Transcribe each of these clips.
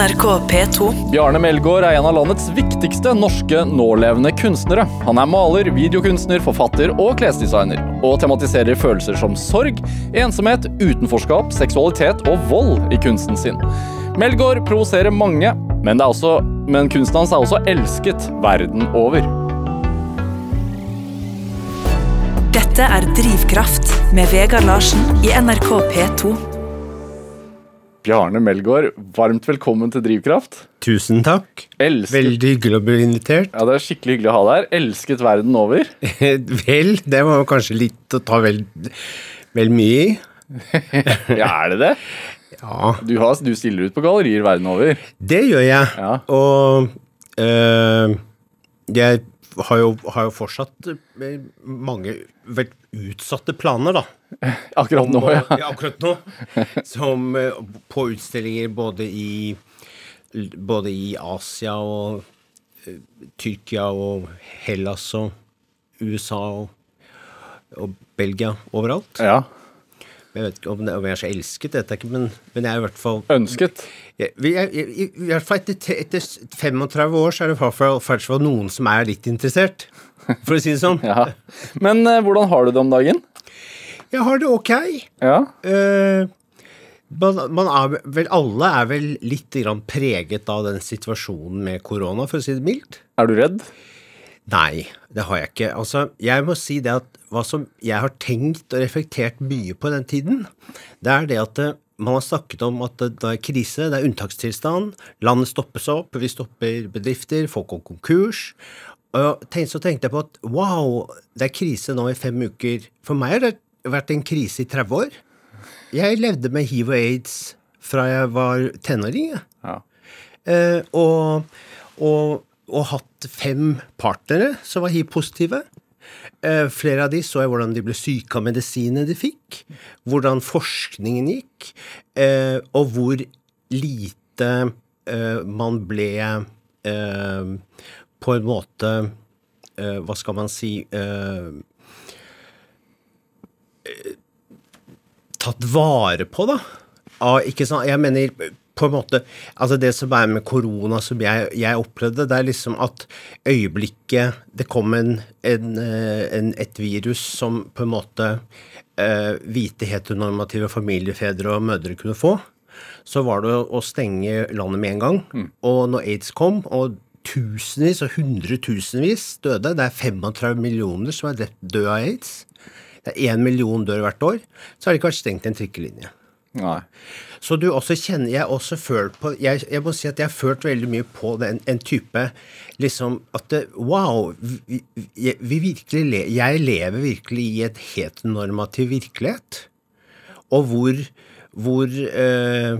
NRK P2. Bjarne Melgaard er en av landets viktigste norske nålevende kunstnere. Han er maler, videokunstner, forfatter og klesdesigner, og tematiserer følelser som sorg, ensomhet, utenforskap, seksualitet og vold i kunsten sin. Melgaard provoserer mange, men, det er også, men kunsten hans er også elsket verden over. Dette er Drivkraft med Vegard Larsen i NRK P2. Bjarne Melgaard, varmt velkommen til Drivkraft. Tusen takk. Elsket, Veldig hyggelig å bli invitert. ja, det er skikkelig hyggelig å ha deg her. Elsket verden over. vel, det var kanskje litt å ta vel, vel mye i. Ja, er det det? Ja, Du, har, du stiller ut på gallerier verden over. det gjør jeg. Ja. Og øh, jeg har jo, har jo fortsatt eh, mange veldig utsatte planer, da. Akkurat nå, ja. ja, akkurat nå. Som eh, på utstillinger både i både i Asia og eh, Tyrkia og Hellas og USA og, og Belgia. Overalt. ja. Jeg vet ikke om, det, om jeg er så elsket, vet jeg ikke, men, men jeg er i hvert fall Ønsket. I, hvert fall etter, etter 35 år så er det faktisk noen som er litt interessert. For å si det sånn. Ja. Men uh, hvordan har du det om dagen? Jeg har det ok. Ja. Uh, man, man er vel, alle er vel litt grann preget av den situasjonen med korona, for å si det mildt. Er du redd? Nei, det har jeg ikke. Altså, jeg må si det at hva som jeg har tenkt og reflektert mye på den tiden, det er det at eh, man har snakket om at det, er krise, det er unntakstilstand, landet stoppes opp, vi stopper bedrifter, folk går konkurs. Og så tenkte jeg på at wow, det er krise nå i fem uker. For meg har det vært en krise i 30 år. Jeg levde med hiv og aids fra jeg var tenåring. Ja. Eh, og, og, og hatt fem partnere som var hiv-positive. Eh, flere av de så jeg hvordan de ble syke av medisinene de fikk, hvordan forskningen gikk, eh, og hvor lite eh, man ble på en måte Hva skal man si Tatt vare på, da. Av, ikke sånn, Jeg mener på en måte Altså, det som er med korona som jeg, jeg opplevde, det er liksom at øyeblikket det kom en, en, eh, en, et virus som på en måte eh, hvite heteronormative familiefedre og mødre kunne få, så var det å stenge landet med en gang. Og når aids kom, og tusenvis og hundretusenvis døde, det er 35 millioner som er døde av aids, det er én million dør hvert år, så har det ikke vært stengt en trikkelinje. Nei. Så du også kjenner Jeg også følt på jeg, jeg må si at jeg har følt veldig mye på den, en type liksom at det, Wow, vi, vi, vi virkelig le, jeg lever virkelig i et heteronormativ virkelighet. Og hvor hvor, eh,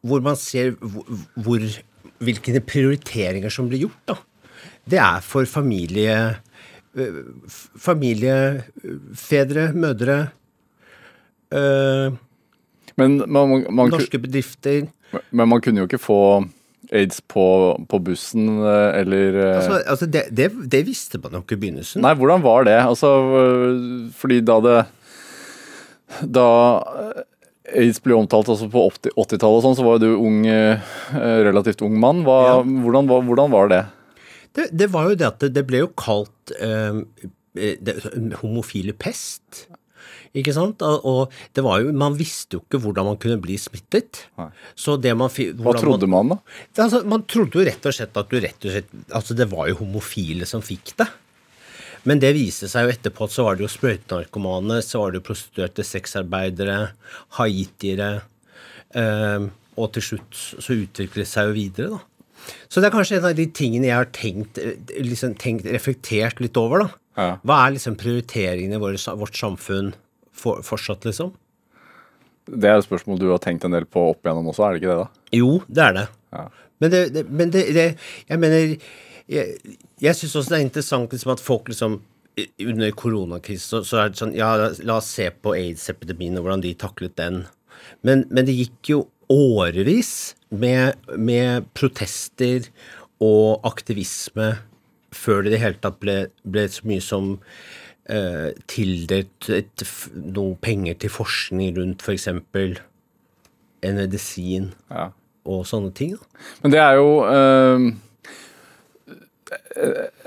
hvor man ser hvor, hvor hvilke prioriteringer som blir gjort, da. Det er for familie eh, Familiefedre, mødre eh, Men man, man, Norske bedrifter men man kunne jo ikke få aids på, på bussen eh, eller eh, altså, altså det, det, det visste man jo ikke i begynnelsen. Nei, hvordan var det? Altså, øh, fordi da det Da aids ble omtalt altså på 80 80-tallet og sånn, så var jo du ung, relativt ung mann. Hva, Ja. hvordan, hvordan var det? Det, det var jo det at det, ble jo kalt eh, homofile pest. Ikke sant? Og, det var jo, man visste jo ikke hvordan man kunne bli smittet. Så det man Hva trodde man da? Altså, man trodde jo rett og slett at du rett og slett Altså, det var jo homofile som fikk det. Men det viste seg jo etterpå at så var det jo sprøytenarkomane, så var det jo prostituerte sexarbeidere, haitiere eh, Og til slutt så utviklet det seg jo videre, da. Så det er kanskje en av de tingene jeg har tenkt, liksom tenkt reflektert litt over, da. Ja. Hva er liksom prioriteringene i vårt samfunn for, fortsatt, liksom? Det er et spørsmål du har tenkt en del på opp igjennom også, er det ikke det? da? Jo, det er det. Ja. Men det, det, men det, det Jeg mener Jeg, jeg syns også det er interessant liksom, at folk liksom under koronakrisen så, så er det sånn Ja, la oss se på aids-epidemien og hvordan de taklet den. Men, men det gikk jo årevis med, med protester og aktivisme før det i det hele tatt ble, ble så mye som eh, tildelt noe penger til forskning rundt f.eks. en medisin Ja. og sånne ting. Da. Men det er jo eh,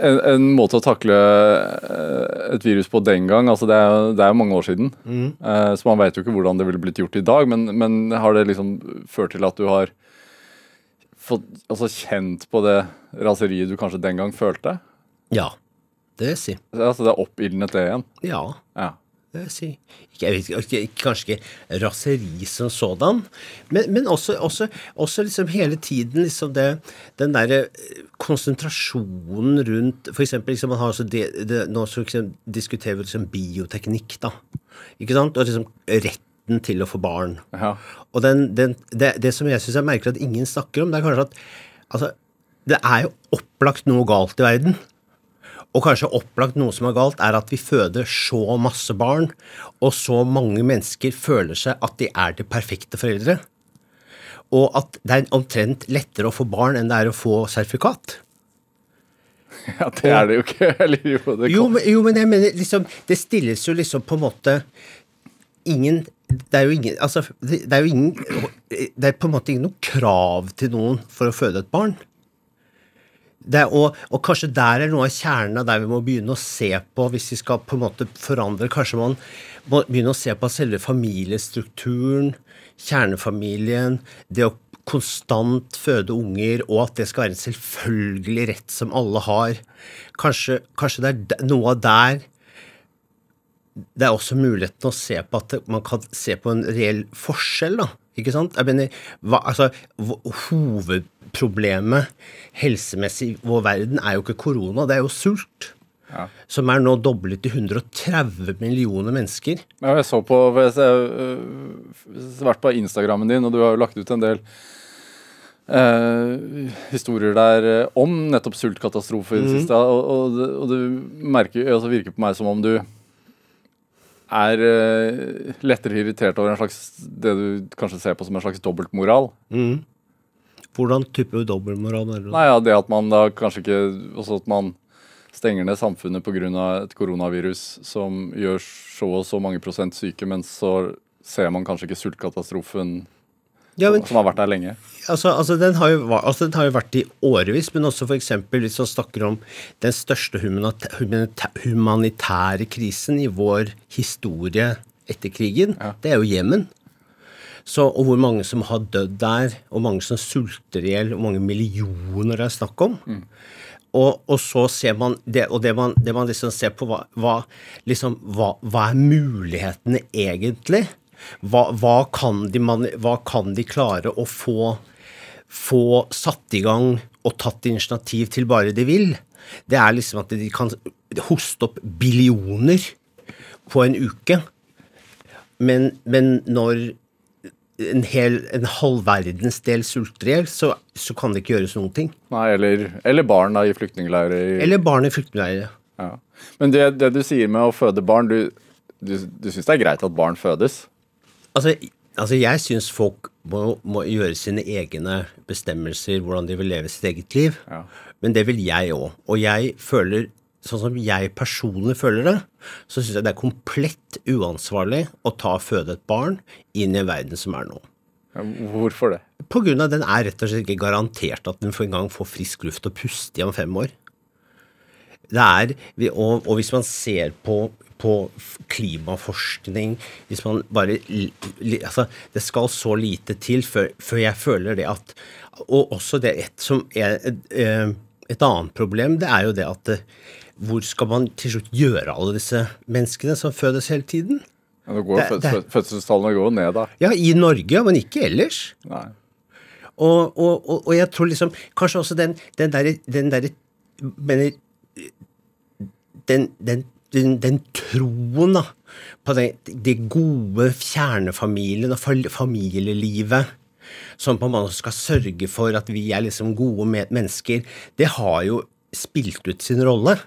en, en måte å takle eh, et virus på den gang. altså Det er, det er mange år siden. Eh, så man vet jo ikke hvordan det ville blitt gjort i dag. Men, men har det liksom ført til at du har fått, altså kjent på det raseriet du kanskje den gang følte? Ja, det si. Altså det er oppildnet det igjen? Ja, Ja. det si. Ikke, ikke, kanskje ikke raseri som sådan, men, men også, også, også liksom hele tiden liksom det, den derre eh, konsentrasjonen rundt For eksempel liksom man har også det, det, Nå så liksom diskuterer vi liksom bioteknikk, da. Ikke sant? Og liksom retten til å få barn. Ja. Og den, den, det, det som jeg syns er merkelig at ingen snakker om, det er kanskje at altså, det er jo opplagt noe galt i verden. Og kanskje opplagt noe som er galt, er at vi føder så masse barn, og så mange mennesker føler seg at de er de perfekte foreldre. Og at det er omtrent lettere å få barn enn det er å få sertifikat. ja, det er det jo ikke. Eller jo, det Jo, men, jo, men jeg mener liksom Det stilles jo liksom på en måte Ingen Det er jo ingen Altså, det, er jo ingen Det er på en måte ingen noe krav til noen for å føde et barn. Det og, og kanskje der er noe av kjernen av der vi må begynne å se på, hvis vi skal på en måte forandre Kanskje man må begynne å se på selve familiestrukturen, kjernefamilien, det å konstant føde unger, og at det skal være en selvfølgelig rett som alle har. Kanskje, kanskje det er noe av der det er også muligheten å se på at man kan se på en reell forskjell, da. Ikke sant? Jeg mener, hva, altså, Hovedproblemet helsemessig i vår verden er jo ikke korona, det er jo sult. Ja. Som er nå doblet til 130 millioner mennesker. Ja, jeg så på øh, vært på Instagrammen din, og du har jo lagt ut en del Eh, historier der øh, om nettopp sultkatastrofer i det siste. Og, og, det- og du merker, altså virker på meg som om du er øh, lettere irritert over en slags det du kanskje ser på som en slags dobbeltmoral. Hvordan type dobbeltmoral er det? Nei, ja, Det at man da kanskje ikke Også at man stenger ned samfunnet pga. et koronavirus som gjør så og så mange prosent syke, men så ser man kanskje ikke sultkatastrofen Ja, men som har vært der lenge. altså, altså, den har jo, altså, den har jo vært i årevis, men også f.eks. hvis man snakker om den største humanitære krisen i vår historie etter krigen, det er jo Jemen. Så, og hvor mange som har dødd der, og mange som sulter i hjel, og mange millioner det er snakk om. Og, og så ser man det, og det man, det man liksom ser på, hva, hva, liksom, hva, hva er mulighetene egentlig? Hva, hva, kan de, hva kan de klare å få, få satt i gang og tatt initiativ til bare de vil? Det er liksom at de kan hoste opp billioner på en uke. Men, men når en hel en halv verdensdel sulter i hjel, så, så kan det ikke gjøres noen ting. Nei, eller, eller barn da i flyktningleirer. Eller barn i flyktningleirer. Ja. Men det, det du sier med å føde barn, du, du, du syns det er greit at barn fødes? Altså, altså jeg syns folk må, må gjøre sine egne bestemmelser, hvordan de vil leve sitt eget liv. Ja. Men det vil jeg òg. Og jeg føler, sånn som jeg personlig føler det, så syns jeg det er komplett uansvarlig å ta og føde et barn inn i en verden som er nå. Ja, Hvorfor det? På grunn av den er rett og slett ikke garantert at den for en gang får frisk luft og puste i om fem år. Det er, og, og hvis man ser på, på klimaforskning hvis man bare, altså, Det skal så lite til før, før jeg føler det at Og også det et, som er eh, et annet problem, det er jo det at eh, hvor skal man til slutt gjøre alle disse menneskene som fødes hele tiden? Ja, det går, Det- det- Fødselstallene går ned, da. Ja, i Norge, men ikke ellers. Nei. Og, og, og, og jeg tror liksom Kanskje også den, den derre den der, mener, den, den, den, den troen da, på det, det gode kjernefamilien og familielivet som på en måte skal sørge for at vi er liksom gode mennesker, det har jo spilt ut sin rolle.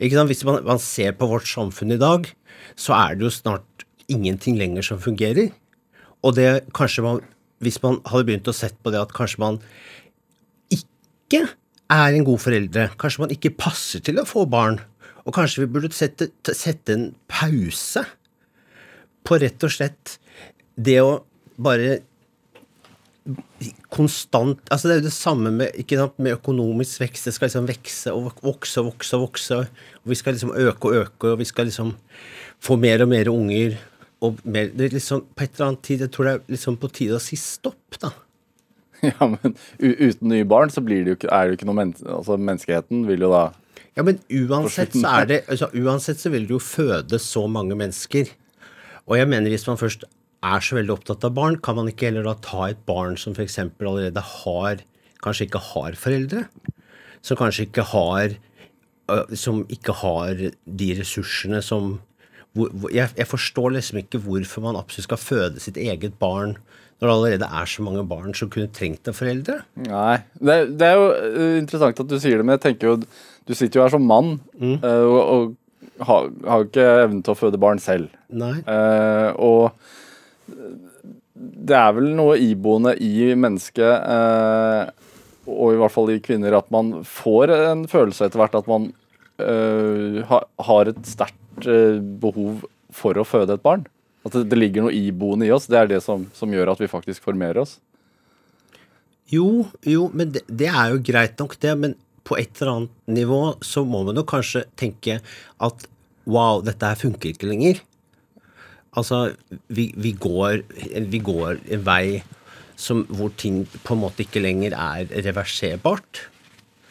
Hvis man, man ser på vårt samfunn i dag, så er det jo snart ingenting lenger som fungerer. Og det kanskje man Hvis man hadde begynt å sett på det at kanskje man ikke er en god foreldre, kanskje man ikke passer til å få barn, og kanskje vi burde sette, sette en pause på rett og slett det å bare konstant Altså Det er jo det samme med, sant, med økonomisk vekst. Det skal liksom vekse og vokse og vokse. Og vokse, og vi skal liksom øke og øke, og vi skal liksom få mer og mer unger. Og mer, det er liksom På et eller annet tid Jeg tror det er liksom på tide å si stopp, da. Ja, men uten nye barn så blir det jo ikke, er det jo ikke noe men altså, Menneskeheten vil jo da Ja, men uansett så er det altså, Uansett så vil det jo føde så mange mennesker. Og jeg mener hvis man først er så veldig opptatt av barn, kan man ikke heller da ta et barn som f.eks. allerede har Kanskje ikke har foreldre. Som kanskje ikke har Som ikke har de ressursene som hvor, jeg, jeg forstår liksom ikke hvorfor man absolutt skal føde sitt eget barn når det allerede er så mange barn som kunne trengt en foreldre. Nei. Det, det er jo eh, interessant at du sier det, men jeg tenker jo Du sitter jo her som mann mm. og, og har, jo ikke evnen til å føde barn selv. Nei. Eh, og det er vel noe iboende i mennesket, eh, og i hvert fall i kvinner, at man får en følelse etter hvert at man eh, ha, har et sterkt eh, behov for å føde et barn. At det, det ligger noe iboende i oss. Det er det som, som gjør at vi faktisk formerer oss. Jo, jo, men det, det er jo greit nok, det. Men på et eller annet nivå så må man jo kanskje tenke at wow, dette her funker ikke lenger. Altså, vi, vi, går, vi går en vei som, hvor ting på en måte ikke lenger er reverserbart.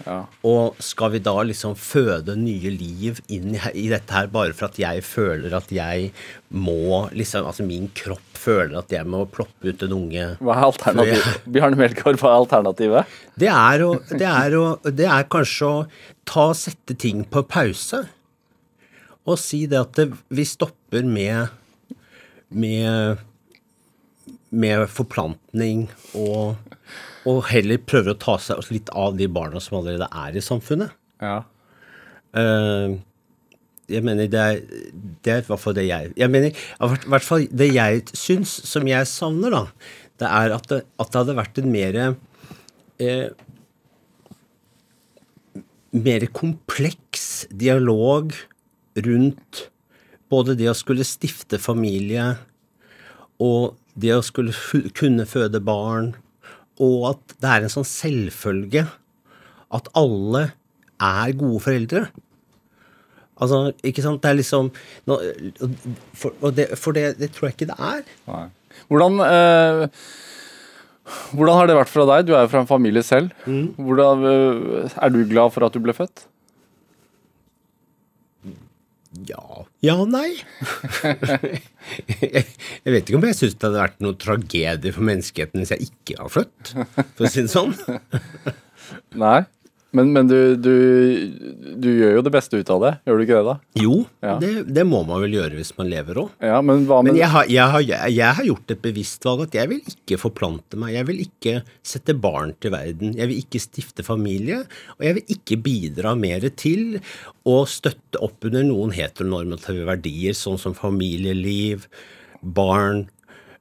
Ja. Og skal vi da liksom føde nye liv inn i, dette her bare for at jeg føler at jeg må liksom, Altså min kropp føler at jeg må ploppe ut en unge Hva er alternativet? Bjarne Melgaard, hva er alternativet? Det er, å, det, er å, det er kanskje å ta sette ting på pause. Og si det at det, vi stopper med med, med forplantning og, og heller prøver å ta seg litt av de barna som allerede er i samfunnet. Ja. Uh, jeg mener det er, det er i hvert fall det jeg Jeg mener, i hvert fall det jeg syns, som jeg savner, da, det er at det, at det hadde vært en mer eh, Mer kompleks dialog rundt både det å skulle stifte familie og det å skulle kunne føde barn, og at det er en sånn selvfølge at alle er gode foreldre. Altså, ikke sant? Det er liksom For, det, for det, det, tror jeg ikke det er. Nei. Hvordan, eh, hvordan har det vært fra deg? Du er jo fra en familie selv. Mm. Hvordan, eh, er du glad for at du ble født? Ja Ja og nei. jeg, vet ikke om jeg syns det hadde vært noe tragedie for menneskeheten hvis jeg ikke var født, for å si det sånn. Nei. Men, men du, du, du, gjør jo det beste ut av det, gjør du ikke det, da? Jo, Ja. det, det må man vel gjøre hvis man lever òg. Ja, Men Men jeg har, jeg, har, jeg har gjort et bevisst valg at jeg vil ikke forplante meg. Jeg vil ikke sette barn til verden. Jeg vil ikke stifte familie. Og jeg vil ikke bidra mer til å støtte opp under noen heteronormative verdier, sånn som familieliv, barn,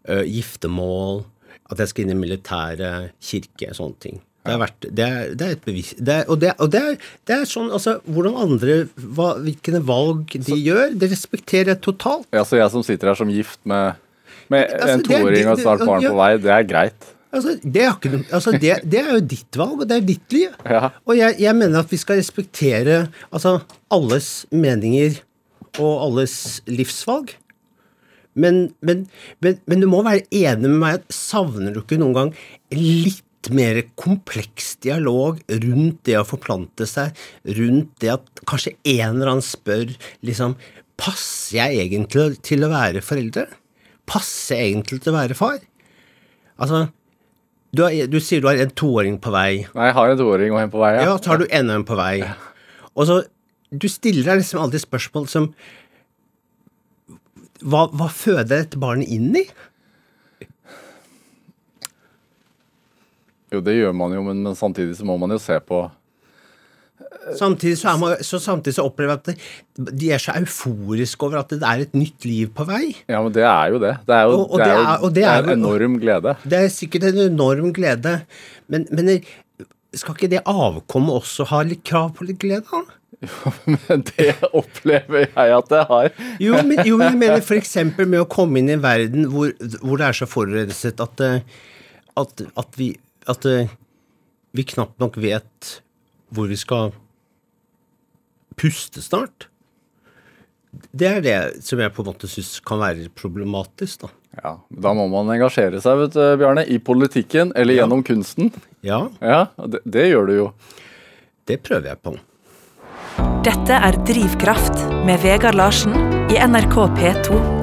øh, giftermål, at jeg skal inn i militæret, kirke, sånne ting. Det er, verdt, det er, det er et bevis det er, Og, det, og det, er, det er sånn altså Hvordan andre hva, Hvilke valg de gjør, det respekterer jeg totalt. Ja, Så jeg som sitter her som gift med, med Altså, en toåring og et snart barn ja. på vei, det er greit. Altså, det, er ikke, altså det, det er jo ditt valg, og det er ditt liv. Ja. Og jeg, jeg mener at vi skal respektere altså, alles meninger og alles livsvalg. Men, men, men, men du må være enig med meg. Savner du ikke noen gang litt mer kompleks dialog rundt det å forplante seg, rundt det at kanskje en eller annen spør liksom Passer jeg egentlig til å være foreldre? Passer jeg egentlig til å være far? Altså, du, har, du sier du har en toåring på vei. Nei, jeg har en toåring og en på vei. Ja, så har du enda en på vei. Og så Du stiller deg liksom alltid spørsmål som hva, hva føder dette barnet inn i? Jo, det gjør man jo, men, men samtidig så må man jo se på Samtidig så, man, så samtidig så opplever jeg at de er så euforiske over at det er et nytt liv på vei. Ja, men det er jo det. Det er jo, Og- og det er det er- det er en enorm glede. Det er sikkert en enorm glede, men, men skal ikke det avkommet også ha litt krav på litt glede? da? Men det opplever jeg at det har. Jo, men, jo, men jeg mener f.eks. med å komme inn i en verden hvor, hvor det er så forurenset at, eh, at, at vi At eh, vi knapt nok vet hvor vi skal puste snart. Det er det som jeg på en måte syns kan være problematisk, da. Ja, Da må man engasjere seg, vet du, Bjarne. I politikken eller Ja. gjennom kunsten. Ja, Ja, det, det gjør du jo. det prøver jeg på. Dette er Drivkraft med Vegard Larsen i NRK P2.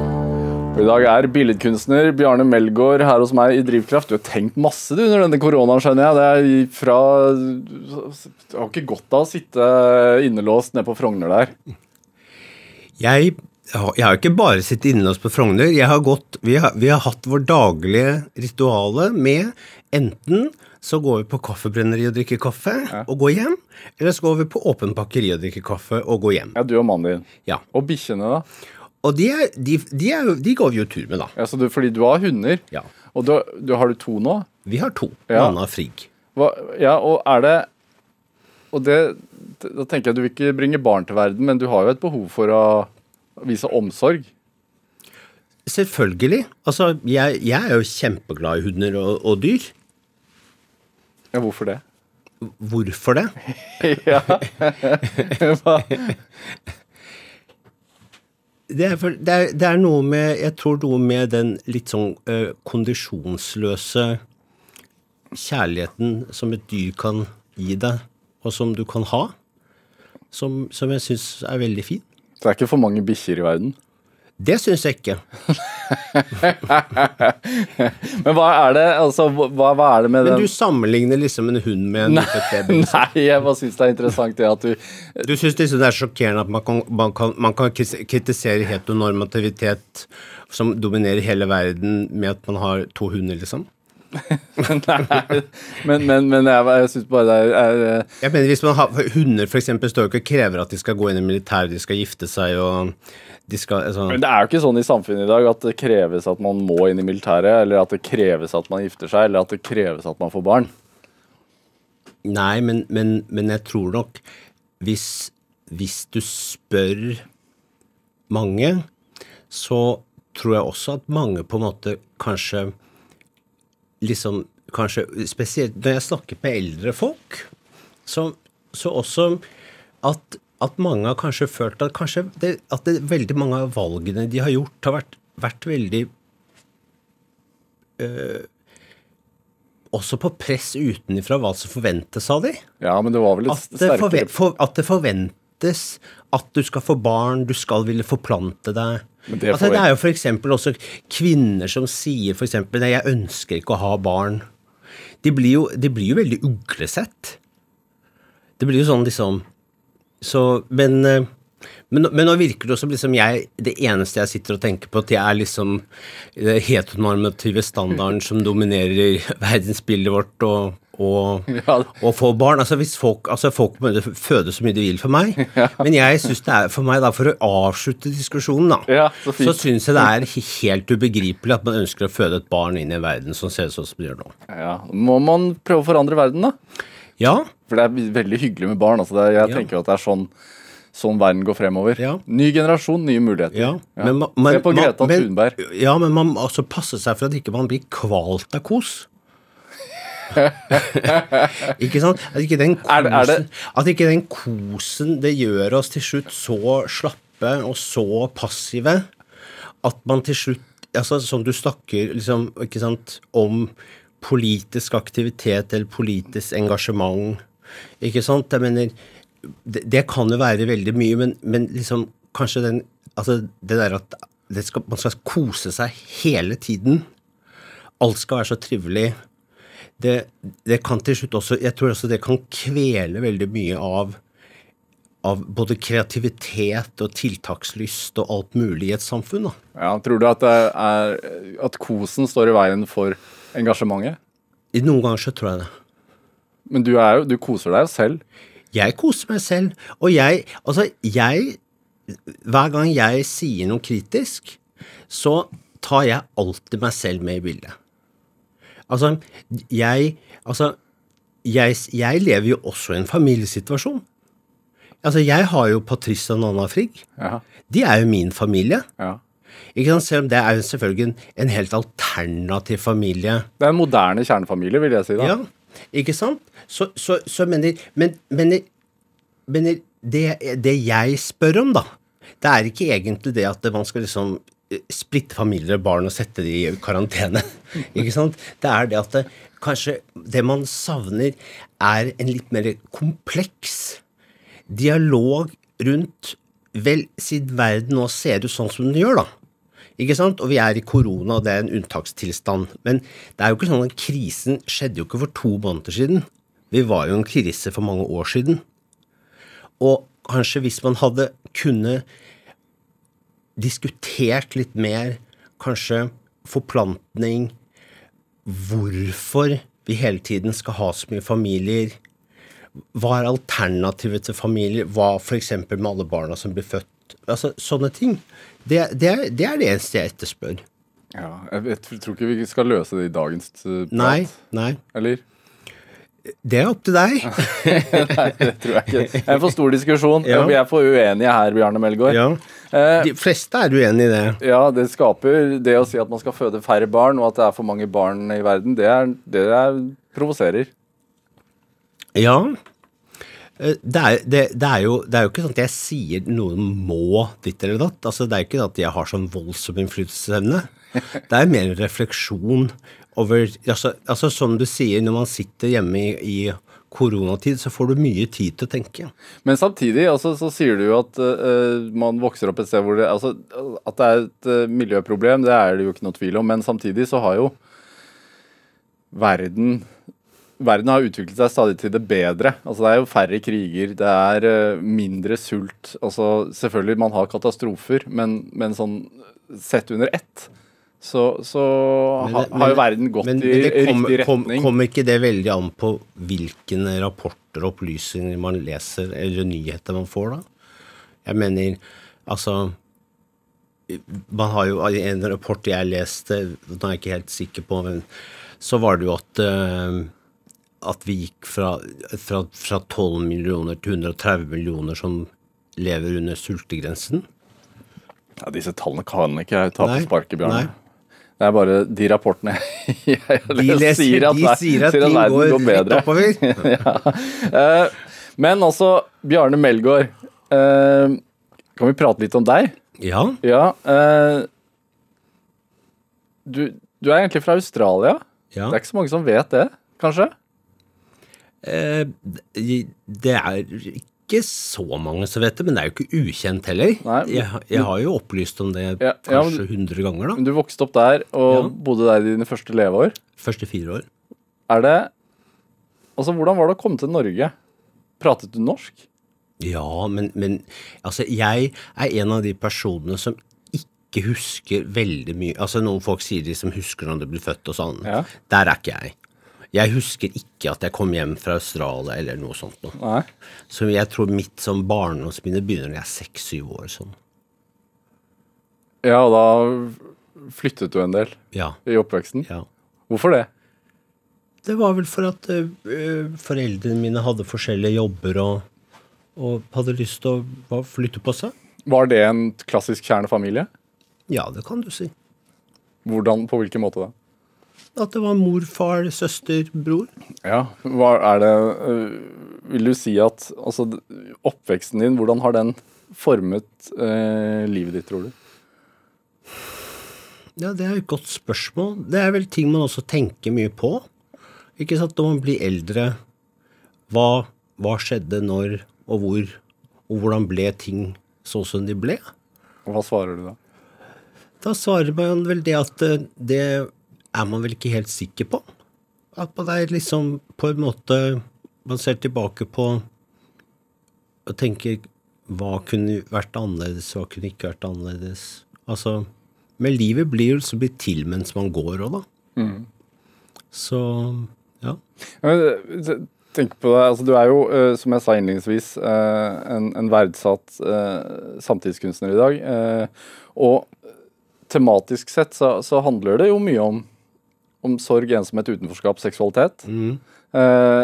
Og I dag er billedkunstner Bjarne Melgaard her hos meg i Drivkraft. Du har tenkt masse du under denne koronaen, skjønner jeg. Det er fra Du har ikke godt av å sitte innelåst nede på Frogner der. Jeg, har- jeg har ikke bare sittet innelåst på Frogner. Har gått, vi, har, vi har hatt vår daglige rituale med enten så går vi på kaffebrenneri og drikker kaffe og går hjem, eller så går vi på åpen bakeri og drikker kaffe og går hjem. Ja, Du og mannen din. Ja. Og bikkjene, da? Og de, er, de, de, er, de går vi jo tur med, da. Ja, du, fordi du har hunder. Ja. Og du, du, har du to nå? Vi har to. Ja. Nanna og Frigg. Hva, ja, og er det Og det Da tenker jeg du vil ikke bringe barn til verden, men du har jo et behov for å vise omsorg. Selvfølgelig. Altså, jeg, jeg er jo kjempeglad i hunder og, og dyr. Ja, hvorfor det? Hvorfor det? ja. Det er, for, det, er, det er noe med Jeg tror noe med den litt sånn uh, kondisjonsløse kjærligheten som et dyr kan gi deg, og som du kan ha, som, som jeg syns er veldig fin. Det er ikke for mange bikkjer i verden. Det syns jeg ikke. Men hva er det altså, hva, hva er det med Men den du sammenligner liksom en hund med en nyfødt baby. Nei, jeg bare syns det er interessant det at du Du syns liksom det er sjokkerende at man kan, man kan, man kan kritisere heteronormativitet som dominerer hele verden, med at man har to hunder, liksom? Nei, men, men, men jeg, jeg syns bare det er, er eh, Jeg mener hvis man har Hunder eksempel står jo ikke og krever at de skal gå inn i militæret, de skal gifte seg og de skal altså, Men det er jo ikke sånn i samfunnet i dag at det kreves at man må inn i militæret, eller at det kreves at man gifter seg, eller at det kreves at man får barn. Nei, men, men, men jeg tror nok hvis, hvis du spør mange, så tror jeg også at mange på en måte kanskje liksom Kanskje spesielt når jeg snakker med eldre folk, så, så også at, at mange har kanskje følt at kanskje det, at det, veldig mange av valgene de har gjort, har vært, vært veldig også på press utenfra hva som forventes av de. Ja, men det var vel et At det, forve for, at det forventes at du skal få barn, du skal ville forplante deg. Det altså, det er jo f.eks. også kvinner som sier f.eks.: Nei, jeg ønsker ikke å ha barn. De blir jo, de blir jo veldig uglesett. Det blir jo sånn liksom Så, men eh, men, men nå virker det som liksom jeg Det eneste jeg sitter og tenker på, at jeg er liksom den heteronormative standarden som dominerer verdensbildet vårt, og, og, Ja. og få barn. Altså hvis folk, altså folk må føde så mye de vil for meg. Men jeg syns det er for meg, da, for å avslutte diskusjonen, da, Ja, så fint. så syns jeg det er helt ubegripelig at man ønsker å føde et barn inn i en verden som ser ut sånn som det gjør nå. Ja, Må man prøve å forandre verden, da? Ja, For det er veldig hyggelig med barn. Altså det, jeg Ja. tenker at det er sånn, sånn verden går fremover. Ja. Ny generasjon, nye muligheter. ja. Men, man- Se på Greta men- Thunberg. Ja, men man også passe seg for at ikke man blir kvalt av kos. ikke sant? At ikke, den kosen, Er det- er det- at ikke den kosen det gjør oss til slutt så slappe og så passive at man til slutt altså Som du snakker liksom, ikke sant, om politisk aktivitet eller politisk engasjement. Ikke sant? Jeg mener, det, det kan jo være veldig mye, men, men liksom kanskje den Altså det der at det skal, man skal kose seg hele tiden. Alt skal være så trivelig. Det, det kan til slutt også Jeg tror også det kan kvele veldig mye av av både kreativitet og tiltakslyst og alt mulig i et samfunn. da. Ja, tror du at, er, at kosen står i veien for engasjementet? Noen ganger så tror jeg det. Men du, jo, du koser deg jo selv. Jeg koser meg selv, og jeg Altså, jeg Hver gang jeg sier noe kritisk, så tar jeg alltid meg selv med i bildet. Altså, jeg Altså, jeg, jeg lever jo også i en familiesituasjon. Altså, jeg har jo Patrice og Nanna Frigg. Ja. De er jo min familie. ja. Ikke sant? Selv om det er jo selvfølgelig en, en helt alternativ familie. Det er en moderne kjernefamilie, vil jeg si. da. Ja, ikke sant? Så, så, så mener Men, mener, mener det, det jeg spør om, da, det er ikke egentlig det at man skal liksom eh, splitte familier og barn og sette dem i karantene. ikke sant? Det er det at det, kanskje det man savner, er en litt mer kompleks dialog rundt Vel, siden verden nå ser ut sånn som den gjør, da. Ikke sant? Og vi er i korona, og det er en unntakstilstand. Men det er jo ikke sånn at krisen skjedde jo ikke for to måneder siden. Vi var jo i en krise for mange år siden. Og kanskje hvis man hadde kunne diskutert litt mer, kanskje forplantning, hvorfor vi hele tiden skal ha så mye familier, hva er alternativet til familier? Hva f.eks. med alle barna som blir født? Altså, Sånne ting. Det, det, det er det eneste jeg etterspør. Ja, jeg, vet, jeg tror ikke vi skal løse det i dagens uh, prat. Nei, nei. Eller? Det er opp til deg. Nei, det tror jeg ikke. Det er en for stor diskusjon. Ja. Vi er for uenige her, Bjarne Melgaard. Ja. Eh, De fleste er uenig i det. ja, det skaper det å si at man skal føde færre barn, og at det er for mange barn i verden, det, er, det er, provoserer. Ja. Eh, Det er, det, det, er jo, det er jo ikke sånn at jeg sier noen må ditt eller datt. Altså, det er ikke sånn at jeg har sånn voldsom innflytelsesevne. Det er mer en refleksjon over altså, altså Som du sier, når man sitter hjemme i, i koronatid, så får du mye tid til å tenke. Men samtidig altså, så sier du jo at uh, man vokser opp et sted hvor det altså, At det er et uh, miljøproblem, det er det jo ikke noe tvil om. Men samtidig så har jo verden Verden har utviklet seg stadig til det bedre. Altså Det er jo færre kriger, det er uh, mindre sult. Altså Selvfølgelig, man har katastrofer, men, men sånn sett under ett så, så Men ha, har jo verden gått men, i men kom, riktig retning. Kommer ikke det veldig an på hvilke rapporter og opplysninger man leser, eller nyheter man får, da? Jeg mener, altså Man har jo en rapport jeg leste, nå er jeg ikke helt sikker på, men så var det jo at eh, at vi gikk fra, fra, fra 12 millioner til 130 millioner som lever under sultegrensen. Ja, disse tallene kan ikke jeg ta på sparket, nei. Det er bare de rapportene jeg De, leser, sier at, de sier at sier at verden går, bedre. oppover. Eh, men altså, Bjarne Melgaard, eh, kan vi prate litt om deg? Ja. Ja. eh, du, du er egentlig fra Australia. ja. Det er ikke så mange som vet det, kanskje? Eh, det er ikke så mange som vet det, men det er jo ikke ukjent heller. Jeg, jeg har jo opplyst om det Ja, kanskje hundre 100 ganger, da. Du vokste opp der og Ja. bodde der i dine første leveår. Første fire år. Er det Altså, hvordan var det å komme til Norge? Pratet du norsk? Ja, men, men altså, jeg er en av de personene som ikke husker veldig mye Altså, noen folk sier de som husker når de blir født og sånn. Ja. Der er ikke jeg. Jeg husker ikke at jeg kom hjem fra Australia eller noe sånt noe. Nei. Så jeg tror mitt som barndomsminne begynner når jeg er seks-syv år. sånn. Ja, og da flyttet du en del Ja, i oppveksten. ja. Hvorfor det? Det var vel for at øh, foreldrene mine hadde forskjellige jobber og, og hadde lyst til å flytte på seg. Var det en klassisk kjernefamilie? Ja, det kan du si. Hvordan, på hvilken måte da? At det var mor, far, søster, bror. Ja, hva er det øh, Vil du si at altså, oppveksten din, hvordan har den formet eh, livet ditt, tror du? Ja, det er et godt spørsmål. Det er vel ting man også tenker mye på. Ikke sant, når man blir eldre. Hva, hva skjedde når og hvor, og hvordan ble ting sånn som de ble? Og hva svarer du da? Da svarer man vel det at eh, det er man vel ikke helt sikker på. At man er liksom på en måte Man ser tilbake på og tenker hva kunne vært annerledes, hva kunne ikke vært annerledes. Altså Men livet blir jo så blitt til mens man går òg, da. Så ja. Ja, Tenk på det, altså Du er jo, øh, som jeg sa innledningsvis, øh, en, en verdsatt samtidskunstner i dag. og tematisk sett så, så handler det jo mye om, om sorg, ensomhet, utenforskap, seksualitet. Mm. Eh,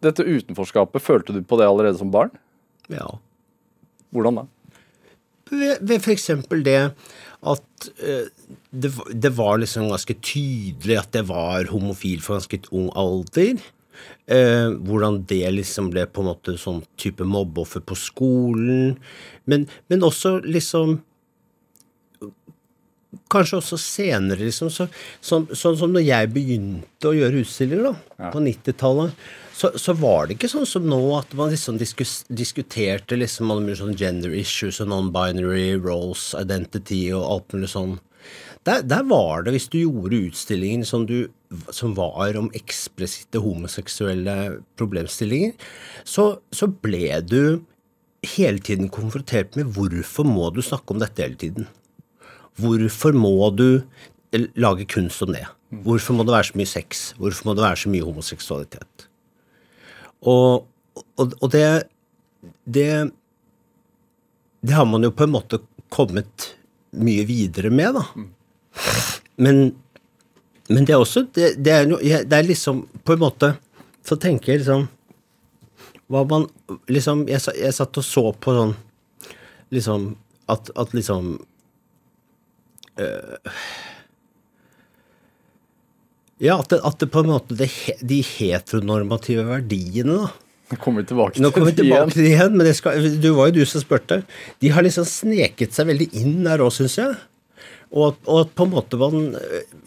dette utenforskapet, følte du på det allerede som barn? ja. Hvordan da? ved, ved f.eks. det at eh, det, det var liksom ganske tydelig at jeg var homofil for ganske ung alder. Eh, hvordan det liksom ble på en måte sånn type mobbeoffer på skolen. Men, men også liksom Kanskje også senere, liksom. Så, sånn, sånn som når jeg begynte å gjøre utstillinger da, på 90-tallet, så, så var det ikke sånn som nå at man liksom diskus, diskuterte liksom sånn gender issues og non-binary roles, identity og alt mulig sånn. Der, der var det, hvis du gjorde utstillingen som, du, som var om eksplisitte homoseksuelle problemstillinger, så, så ble du hele tiden konfrontert med hvorfor må du snakke om dette hele tiden? Hvorfor må du lage kunst om det? Hvorfor må det være så mye sex? Hvorfor må det være så mye homoseksualitet? Og, og, og det, det Det har man jo på en måte kommet mye videre med, da. Men, men det er også det, det, er, no, det er liksom På en måte så tenker jeg liksom hva man liksom Jeg, jeg satt og så på sånn Liksom at, at liksom øh, Ja, at det, at det på en måte det, De heteronormative verdiene, da. Nå kommer vi tilbake Nå til kommer vi tilbake til det igjen, men det skal, du var jo du som spurte. De har liksom sneket seg veldig inn der òg, syns jeg. Og, og på en måte man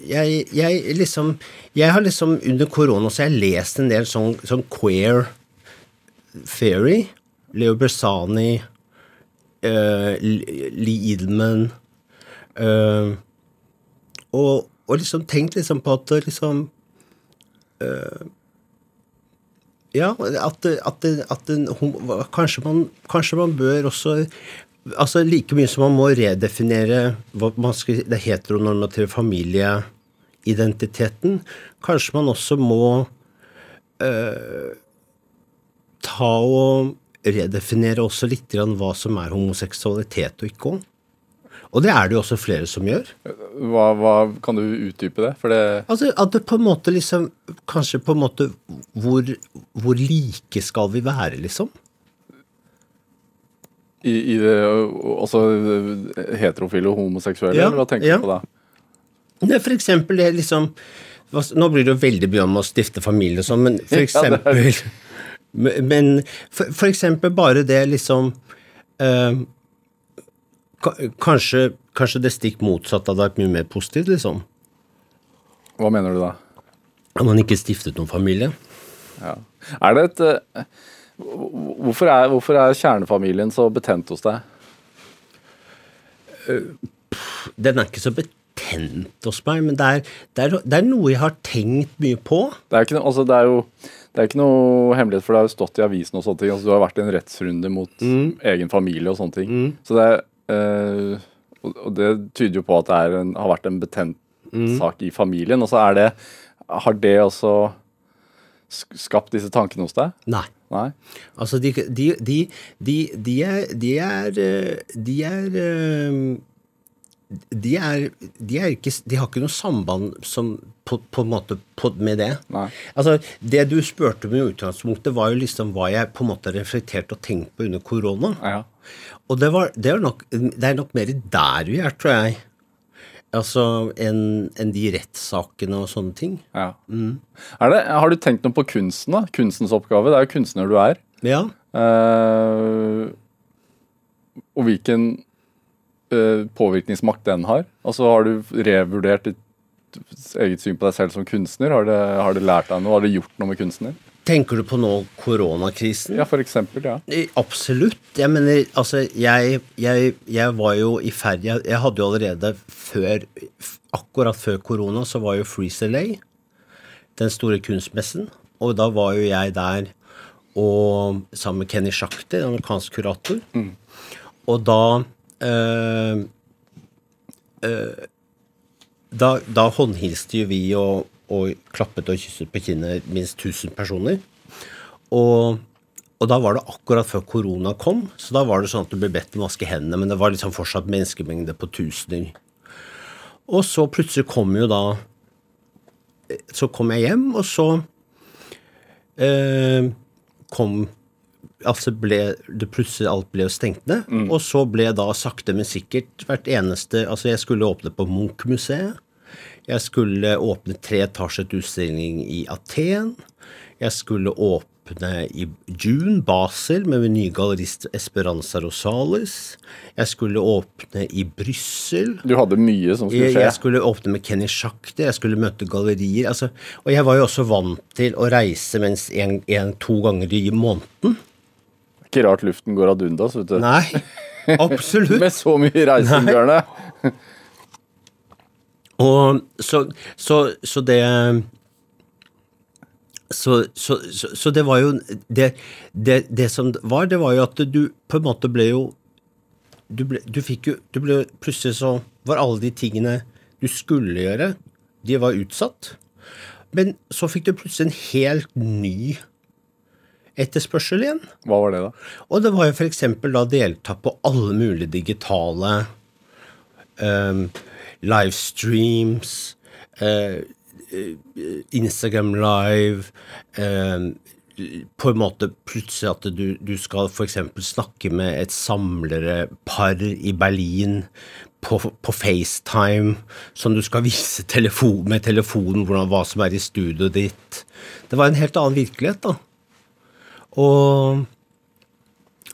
jeg, jeg liksom Jeg har liksom under korona så har jeg lest en del sånn, sånn queer theory. Leo Bersani, uh, Lee Edelman eh, og, og liksom tenkt liksom på at liksom uh, Ja, at, at, at kanskje, man, kanskje man bør også Altså Like mye som man må redefinere hva man skal, det heteronormative familieidentiteten, kanskje man også må uh, ta og redefinere også litt hva som er homoseksualitet og ikke òg. Og det er det jo også flere som gjør. Hva, hva, kan du utdype det? Det Altså at det på en måte liksom Kanskje på en måte Hvor, hvor like skal vi være, liksom? i, i det, Altså heterofile og homoseksuelle, Ja, eller hva tenker ja. du på da? Det er for eksempel det liksom Nå blir det jo veldig mye om å stifte familie og sånn, men for eksempel ja, men for, for eksempel bare det liksom ka- kanskje, kanskje det stikk motsatte hadde vært mye mer positivt, liksom. Hva mener du da? At man ikke stiftet noen familie. Ja. Er det et eh, hvorfor er, hvorfor er kjernefamilien så betent hos deg? Den er ikke så betent hos meg, men det er, det er, det er noe jeg har tenkt mye på. Det er, noe, altså det er jo det ikke noe hemmelighet, for det har jo stått i avisen og sånne ting. Altså, du har vært i en rettsrunde mot egen familie og sånne ting. Så det er, eh, og, det tyder jo på at det en, har vært en betent sak i familien. Og så er det Har det også skapt disse tankene hos deg? Nei. Nei? Altså, de, de, de, de, de er De er eh, De er eh, de er, de er ikke De har ikke noe samband som på, på en måte på, med det. Nei. Altså, Det du spurte om i utgangspunktet, var jo liksom hva jeg på en måte reflekterte og tenkte på under korona. Ja. Og det, var, det, er nok, det er nok mer der vi er, tror jeg. Altså enn en de rettssakene og sånne ting. ja. Er det, har du tenkt noe på kunsten, da? Kunstens oppgave? Det er jo kunstner du er. Ja. Uh, og hvilken påvirkningsmakt den har. Altså Har du revurdert ditt eget syn på deg selv som kunstner? Har det, har det lært deg noe? Har det gjort noe med kunsten din? Tenker du på nå koronakrisen? Ja, for eksempel, ja. Eh, Absolutt. Jeg mener, altså, jeg, jeg, jeg var jo i ferd jeg, jeg hadde jo allerede før Akkurat før korona så var jo Freeze LA, den store kunstmessen, og da var jo jeg der og sammen med Kenny Schachter, en amerikansk kurator. Og da eh, eh, da, da håndhilste jo vi og, og klappet og kysset på kinnet minst 1000 personer. Og, og da var det akkurat før korona kom, så da var det sånn at du ble bedt om å vaske hendene, men det var liksom fortsatt menneskemengde på tusener. Og så plutselig kom jo da Så kom jeg hjem, og så eh, kom altså ble det plutselig alt ble stengt ned. Og så ble da sakte, men sikkert hvert eneste Altså, jeg skulle åpne på Munch-museet. Jeg skulle åpne treetasjet utstilling i Aten. Jeg skulle åpne i June, Basel, med min nye gallerist Esperanza Rosales. Jeg skulle åpne i Brussel. Du hadde mye som skulle skje. jeg skulle åpne med Kenny Schachter, jeg skulle møte gallerier. Altså, og jeg var jo også vant til å reise mens en, en, to ganger i måneden. Ikke rart luften går ad undas, vet du. Nei, absolutt. Med så mye reising, Bjørne. Og så, så, så det så, så, så, det var jo det, det, det som var, det var jo at du på en måte ble jo Du, ble, du fikk jo du ble, Plutselig så var alle de tingene du skulle gjøre, de var utsatt. Men så fikk du plutselig en helt ny etterspørsel igjen. Hva var det, da? Og det var jo f.eks. da delta på alle mulige digitale um, livestreams, eh, eh, Instagram live um, På en måte plutselig at du, du skal f.eks. snakke med et samlerpar i Berlin på, på FaceTime, som du skal vise telefon, med telefonen hvordan, hva som er i studioet ditt. Det var en helt annen virkelighet, da. Og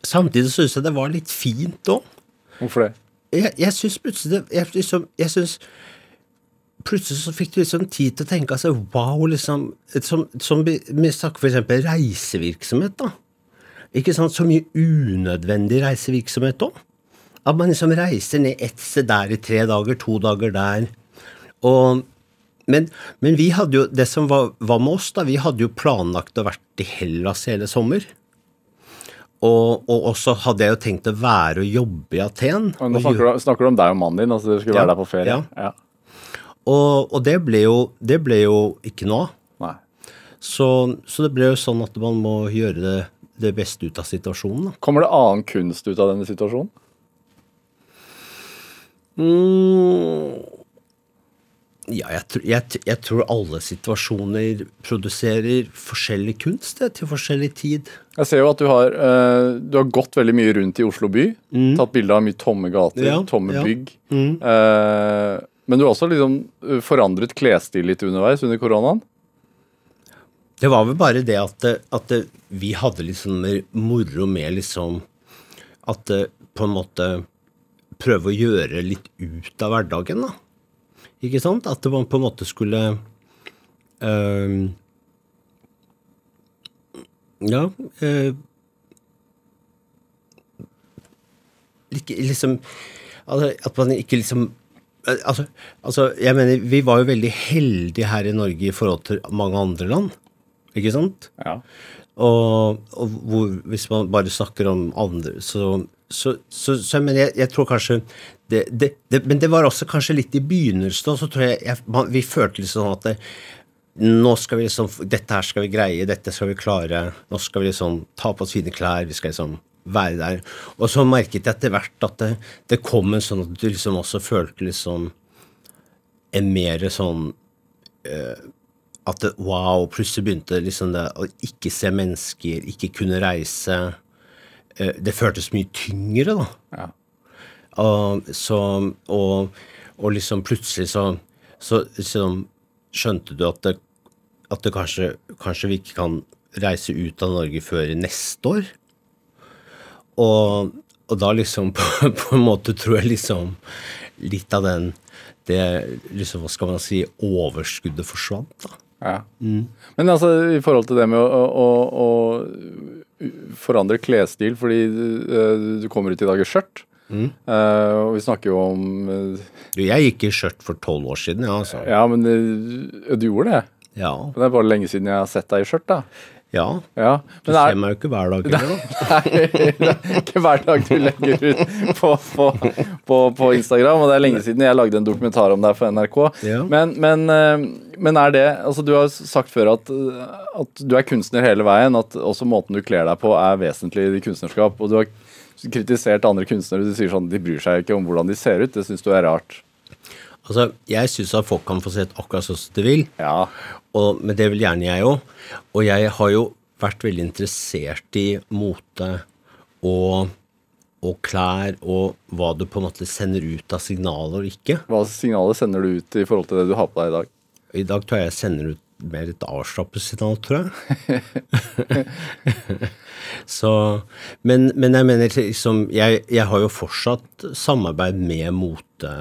samtidig syns jeg det var litt fint òg. Hvorfor det? Jeg, jeg syns plutselig det jeg, liksom, jeg synes, Plutselig så fikk du liksom tid til å tenke altså, wow, liksom Som, som vi, vi snakker eksempel reisevirksomhet, da. Ikke sant? Så mye unødvendig reisevirksomhet òg. At man liksom reiser ned ett sted der i tre dager, to dager der. Og men, men vi hadde jo, det som var, var med oss, da, vi hadde jo planlagt å vært i Hellas hele sommer. Og, og også hadde jeg jo tenkt å være og jobbe i Aten. Nå snakker du, snakker du om deg og mannen din, altså dere skulle Ja, være der på ferie? ja. Og, og det, ble jo, det ble jo ikke noe av. Så, så det ble jo sånn at man må gjøre det, det beste ut av situasjonen. Da. Kommer det annen kunst ut av denne situasjonen? Mm. Ja, jeg, jeg, jeg tror alle situasjoner produserer forskjellig kunst det, til forskjellig tid. Jeg ser jo at du har, uh, du har gått veldig mye rundt i Oslo by. Tatt bilde av mye tomme gater, Mm. Ja, tomme ja. bygg. Eh, men du har også liksom eh, forandret klesstil litt underveis under koronaen. Det var vel bare det at, at vi hadde liksom mer moro med liksom At på en måte prøve å gjøre litt ut av hverdagen, da. Ikke sant? At man på en måte skulle øh, Ja øh, liksom altså, At man ikke liksom øh, altså, altså, jeg mener, vi var jo veldig heldige her i Norge i forhold til mange andre land. Ikke sant? Ja. Og, og hvor, hvis man bare snakker om andre, så Så, så, så jeg mener, jeg, jeg tror kanskje det, det, det, Men det var også kanskje litt i begynnelsen, så tror jeg, jeg man, vi følte litt sånn at nå skal vi liksom Dette her skal vi greie, dette skal vi klare. Nå skal vi liksom ta på oss fine klær, vi skal liksom være der. Og så merket jeg etter hvert at det, det kom en sånn at du liksom også følte liksom en mer sånn uh, at det, wow, plutselig begynte liksom det å ikke se mennesker, ikke kunne reise. Uh, det føltes mye tyngre, da. Ja. Og, så, og, og liksom plutselig så, så liksom skjønte du at det, at det kanskje, kanskje vi ikke kan reise ut av Norge før neste år. Og, og da liksom på, på en måte tror jeg liksom litt av den det liksom, hva skal man si, overskuddet forsvant. da. Ja. Men altså, i forhold til det med å, å, å forandre klesstil, fordi du, du kommer ut i dag i skjørt. Eh, og vi snakker jo om uh, Du, jeg gikk i skjørt for tolv år siden, ja, altså. Ja, men uh, du gjorde det. Ja. Men det er bare lenge siden jeg har sett deg i skjørt, da. ja. Ja. Du ser er, meg jo ikke hver dag. Da. Nei, det er ikke hver dag du legger ut på, på, på, på Instagram, og det er lenge siden jeg lagde en dokumentar om deg for NRK. Ja. Men, men, men er det altså Du har sagt før at, at du er kunstner hele veien, at også måten du kler deg på er vesentlig i kunstnerskap. Og du har kritisert andre kunstnere, du sier sånn de bryr seg ikke om hvordan de ser ut. Det syns du er rart. Altså, jeg syns at folk kan få sett akkurat sånn som de vil. Ja. Og, men det vil gjerne jeg òg. Og jeg har jo vært veldig interessert i mote og, og klær og hva du på en måte sender ut av signaler og ikke. Hva signaler sender du ut i forhold til det du har på deg i dag? I dag tror jeg jeg sender ut mer et avslappet signal, tror jeg. Så, men, men jeg mener liksom jeg, jeg har jo fortsatt samarbeid med mote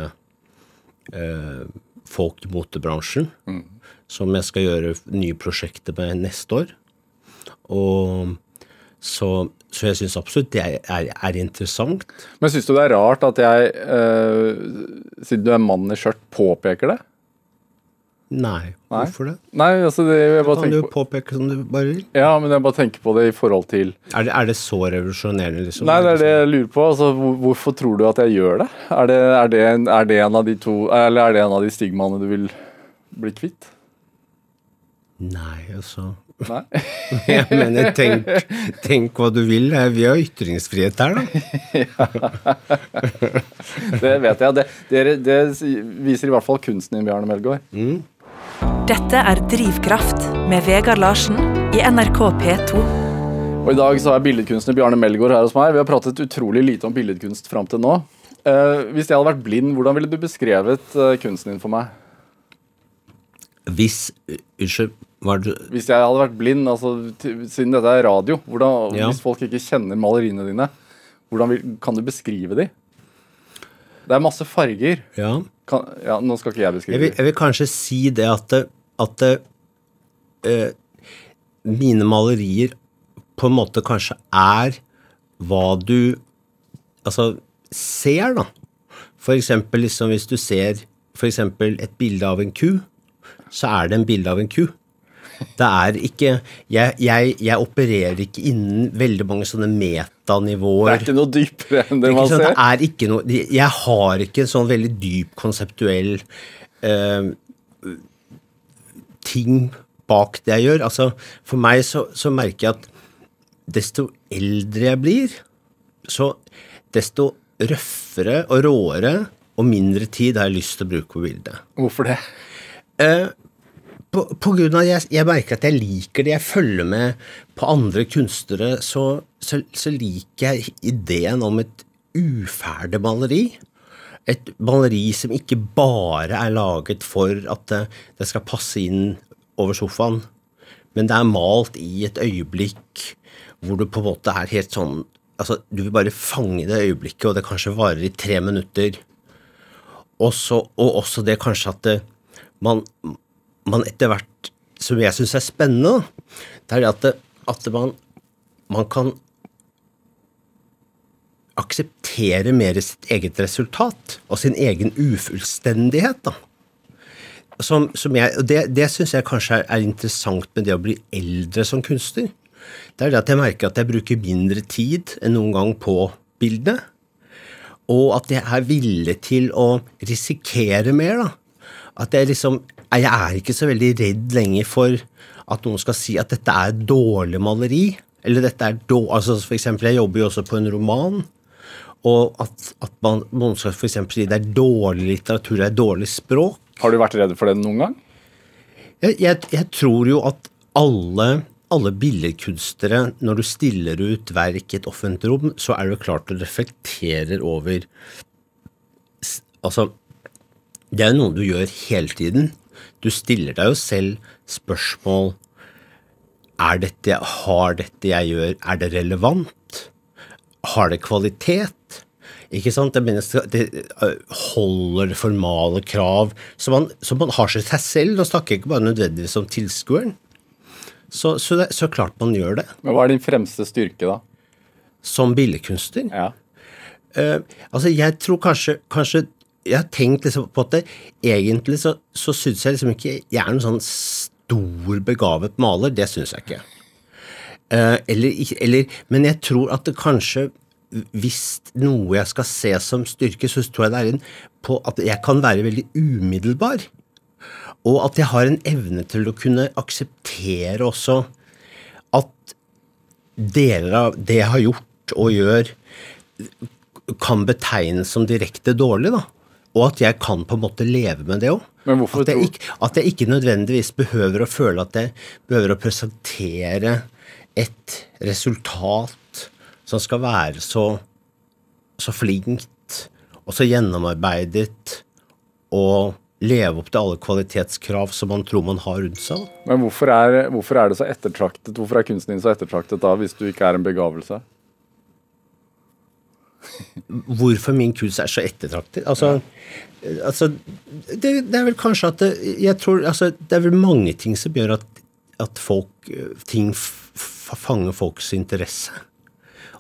eh, folk i motebransjen, som jeg skal gjøre nye prosjekter med neste år. Og så, så jeg syns absolutt det er, er, er interessant. Men syns du det er rart at jeg, eh, siden du er mann i skjørt, påpeker det? Nei, Nei. hvorfor det? Nei, altså det, jeg bare Kan du på, påpeke som du bare vil? Ja, men jeg bare tenker på det i forhold til Er det, er det så revolusjonerende, liksom? Nei, det er det jeg lurer på. Altså, hvorfor tror du at jeg gjør det? Er det, er det, er det en av de to Eller er det en av de stigmaene du vil bli kvitt? Nei, altså Nei? Jeg mener, tenk, tenk hva du vil. Vi har ytringsfrihet her, da. Det vet jeg. Det, det, det viser i hvert fall kunsten din, Bjarne Melgaard. Dette er Drivkraft med Vegard Larsen i NRK P2. Og i dag så er billedkunstner Bjarne Melgaard her hos meg. Vi har pratet utrolig lite om billedkunst fram til nå. Eh, hvis jeg hadde vært blind, hvordan ville du beskrevet eh, kunsten din for meg? Hvis Unnskyld, var det Hvis jeg hadde vært blind, altså til, siden dette er radio, hvordan, Ja. hvis folk ikke kjenner maleriene dine, hvordan vil, kan du beskrive de? Det er masse farger. Ja. Kan, ja, nå skal ikke jeg beskrive Jeg vil, jeg vil kanskje si det at, det, at det, eh, mine malerier på en måte kanskje er hva du altså ser, da. For eksempel liksom hvis du ser for eksempel et bilde av en ku, så er det en bilde av en ku. Det er ikke Jeg, jeg, jeg opererer ikke innen veldig mange sånne Det er ikke noe dypere enn det det man sånn, ser. Det er ikke noe Jeg har ikke sånn veldig dyp konseptuell eh, ting bak det jeg gjør. Altså, for meg så, så merker jeg at desto eldre jeg blir, så desto røffere og råere og mindre tid har jeg lyst til å bruke på bildet. Hvorfor det? På, på grunn av jeg, jeg merker at jeg liker det. Jeg følger med på andre kunstnere, så, så, så liker jeg ideen om et uferdig maleri. Et maleri som ikke bare er laget for at det, det skal passe inn over sofaen, men det er malt i et øyeblikk hvor du på en måte er helt sånn Altså, du vil bare fange det øyeblikket, og det kanskje varer i tre minutter. Også, og også det kanskje at det, man, man etter hvert, som jeg syns er spennende, det er at, det, at man, man kan akseptere mer sitt eget resultat og sin egen ufullstendighet. da. Som, som jeg, og Det, det syns jeg kanskje er, er interessant med det å bli eldre som kunstner. Det er det at jeg merker at jeg bruker mindre tid enn noen gang på bildene. Og at jeg er villig til å risikere mer. da. At jeg liksom Jeg er ikke så veldig redd lenger for at noen skal si at dette er dårlig maleri. Eller dette er dårlig altså For eksempel, jeg jobber jo også på en roman. Og at, at man, noen skal for eksempel si det er dårlig litteratur, det er dårlig språk. Har du vært redd for det noen gang? Jeg, jeg, jeg tror jo at alle, alle billedkunstnere, når du stiller ut verk i et offentlig rom, så er det klart du reflekterer over Altså, det er noe du gjør hele tiden. Du stiller deg jo selv spørsmål er dette, Har dette jeg gjør, er det relevant? Har det kvalitet? Ikke sant? Det øh, holder formale krav som man, som man har til seg selv. Nå snakker jeg ikke bare nødvendigvis om tilskueren. Så, så, det, så klart man gjør det. Men Hva er din fremste styrke, da? Som billedkunstner. Ja. Uh, altså, jeg tror kanskje, kanskje Jeg har tenkt liksom på at det, egentlig så, så syns jeg liksom ikke jeg er noen sånn stor begavet maler. Det syns jeg ikke. Uh, eller, eller Men jeg tror at det kanskje hvis noe jeg skal se som styrke, så tror jeg det er en på at jeg kan være veldig umiddelbar. Og at jeg har en evne til å kunne akseptere også at deler av det jeg har gjort og gjør, kan betegnes som direkte dårlig, da. Og at jeg kan på en måte leve med det òg. At, jeg ikke- at jeg ikke nødvendigvis behøver å føle at jeg behøver å presentere et resultat som skal være så, så flinkt og så gjennomarbeidet og leve opp til alle kvalitetskrav som man tror man har rundt seg. Men hvorfor er, hvorfor er det så ettertraktet? Hvorfor er kunsten din så ettertraktet da, hvis du ikke er en begavelse? Hvorfor min kunst er så ettertraktet? Altså, altså det, det er vel kanskje at det, jeg tror, altså, det er vel mange ting som gjør at, at folk, ting f f fanger folks interesse.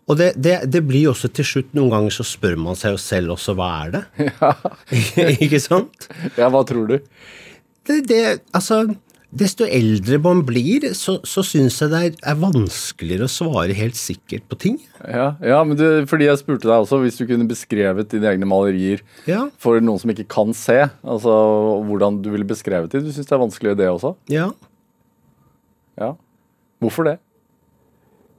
Og det, det, det blir også til slutt Noen ganger så spør man seg jo selv også hva er det? Ikke sant? Ja, hva tror du? Det, det, altså, desto eldre man blir, så, så syns jeg det er, er vanskeligere å svare helt sikkert på ting. Ja, ja men du, fordi jeg spurte deg også hvis du kunne beskrevet dine egne malerier Ja, for noen som ikke kan se, altså hvordan du ville beskrevet dem. Du syns det er vanskelig det også? ja. Ja. Hvorfor det?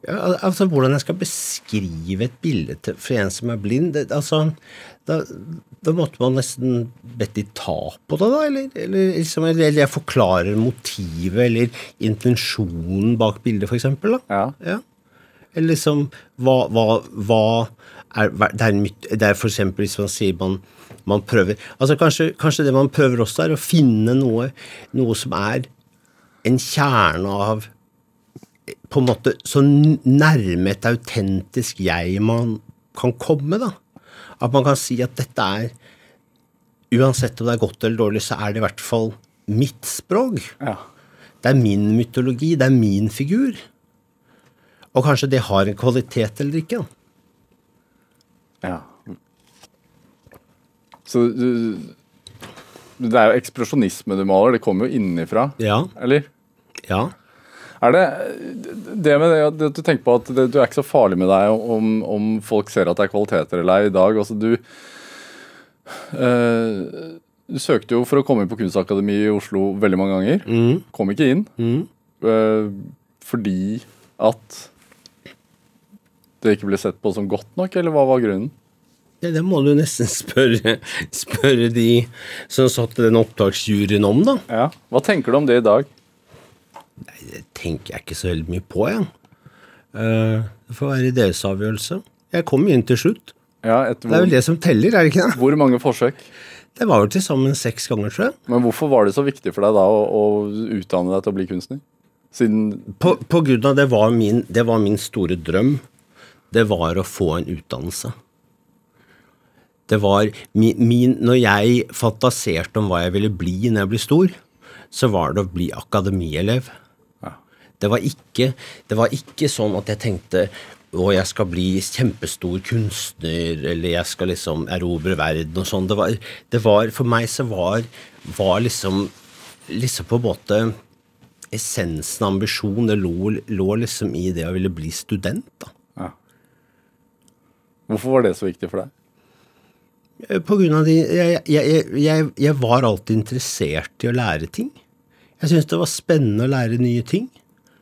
Ja, altså Hvordan jeg skal beskrive et bilde for en som er blind det, altså, da, da måtte man nesten bedt de ta på det, da? Eller, eller, liksom, eller, eller jeg forklarer motivet eller intensjonen bak bildet, da. Ja. Ja. Eller liksom Hva, hva, hva er, det, er myt- det er for eksempel hvis man sier man, man prøver altså kanskje, kanskje det man prøver også, er å finne noe, noe som er en kjerne av på en måte så nærme et autentisk jeg man kan komme, da. At man kan si at dette er Uansett om det er godt eller dårlig, så er det i hvert fall mitt språk. Ja. Det er min mytologi, det er min figur. Og kanskje det har en kvalitet eller ikke. ja. Så du Det er jo ekspresjonisme du maler. Det kommer jo innenfra, Ja. eller? Ja. Er det det med det, at du tenker på at det, du er ikke så farlig med deg om, om folk ser at det er kvaliteter eller ei i dag? Altså du øh, Du søkte jo for å komme inn på Kunstakademiet i Oslo veldig mange ganger. Mm. Kom ikke inn Mm. Øh, fordi at det ikke ble sett på som godt nok, eller hva var grunnen? Det, det må du nesten spørre, spørre de som satt i den opptaksjuryen om, da. Ja. Hva tenker du om det i dag? Det tenker jeg ikke så veldig mye på, jeg. Uh, det får være deres avgjørelse. Jeg kom inn til slutt. Ja, etter Det er vel det som teller, er det ikke det? hvor mange forsøk? Det var vel til sammen seks ganger, tror jeg. Men hvorfor var det så viktig for deg da å, å utdanne deg til å bli kunstner? Siden På, på grunn av det var, min, det var min store drøm. Det var å få en utdannelse. Det var min, min Når jeg fantaserte om hva jeg ville bli når jeg ble stor, så var det å bli akademielev. Det var ikke, det var ikke sånn at jeg tenkte å, jeg skal bli kjempestor kunstner, eller jeg skal liksom erobre verden og sånn. Det det var For meg så var, var liksom liksom på en måte essensen av ambisjon, det lå, lå liksom i det å ville bli student, da. ja. Hvorfor var det så viktig for deg? Eh, På grunn av de jeg, jeg, jeg, jeg var alltid interessert i å lære ting. Jeg syntes det var spennende å lære nye ting.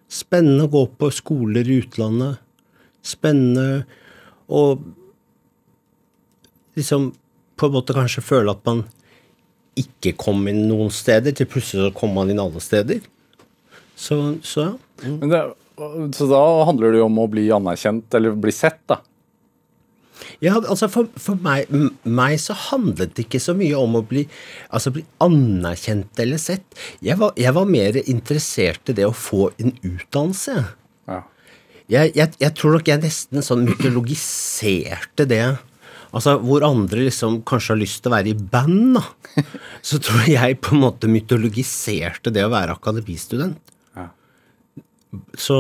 Spennende å gå på skoler i utlandet. Spennende å liksom på en måte kanskje føle at man ikke kom inn noen steder, til plutselig så kom man inn alle steder. Så, så ja. Men det, så da handler det jo om å bli anerkjent, eller bli sett, da. Ja, altså for, for meg, meg så handlet det ikke så mye om å bli, altså bli anerkjent eller sett. Jeg var, jeg var mer interessert i det å få en utdannelse. Ja. Jeg, jeg, jeg tror nok jeg nesten sånn mytologiserte det. Altså Hvor andre liksom kanskje har lyst til å være i band, da. Så tror jeg på en måte mytologiserte det å være akademistudent. Ja. Så,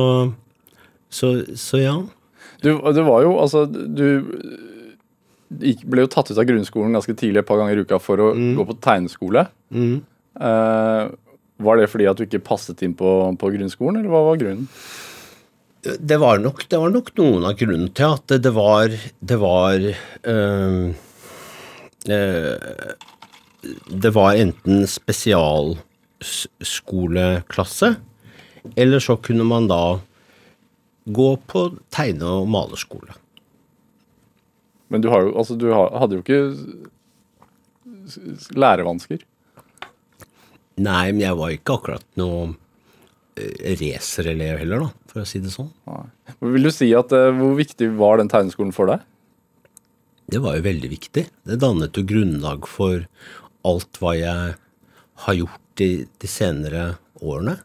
så, så ja. Du, det var jo, altså Du ble jo tatt ut av grunnskolen ganske tidlig et par ganger i uka for å gå på tegneskole. Mm. Eh, var det fordi at du ikke passet inn på, på grunnskolen, eller hva var grunnen? det var nok, det var nok noen av grunnen til at det, var Det var øhm, øh, Det var enten spesialskoleklasse, eller så kunne man da gå på tegne- og malerskole. Men du, har jo, altså, du hadde jo ikke lærevansker. Nei, men jeg var ikke akkurat noe eh, racerelev heller, da, for for å si det sånn. Vil du si at eh, Hvor viktig var den tegneskolen for deg? Det var jo veldig viktig. Det dannet jo grunnlag for alt hva jeg har gjort de, de senere årene.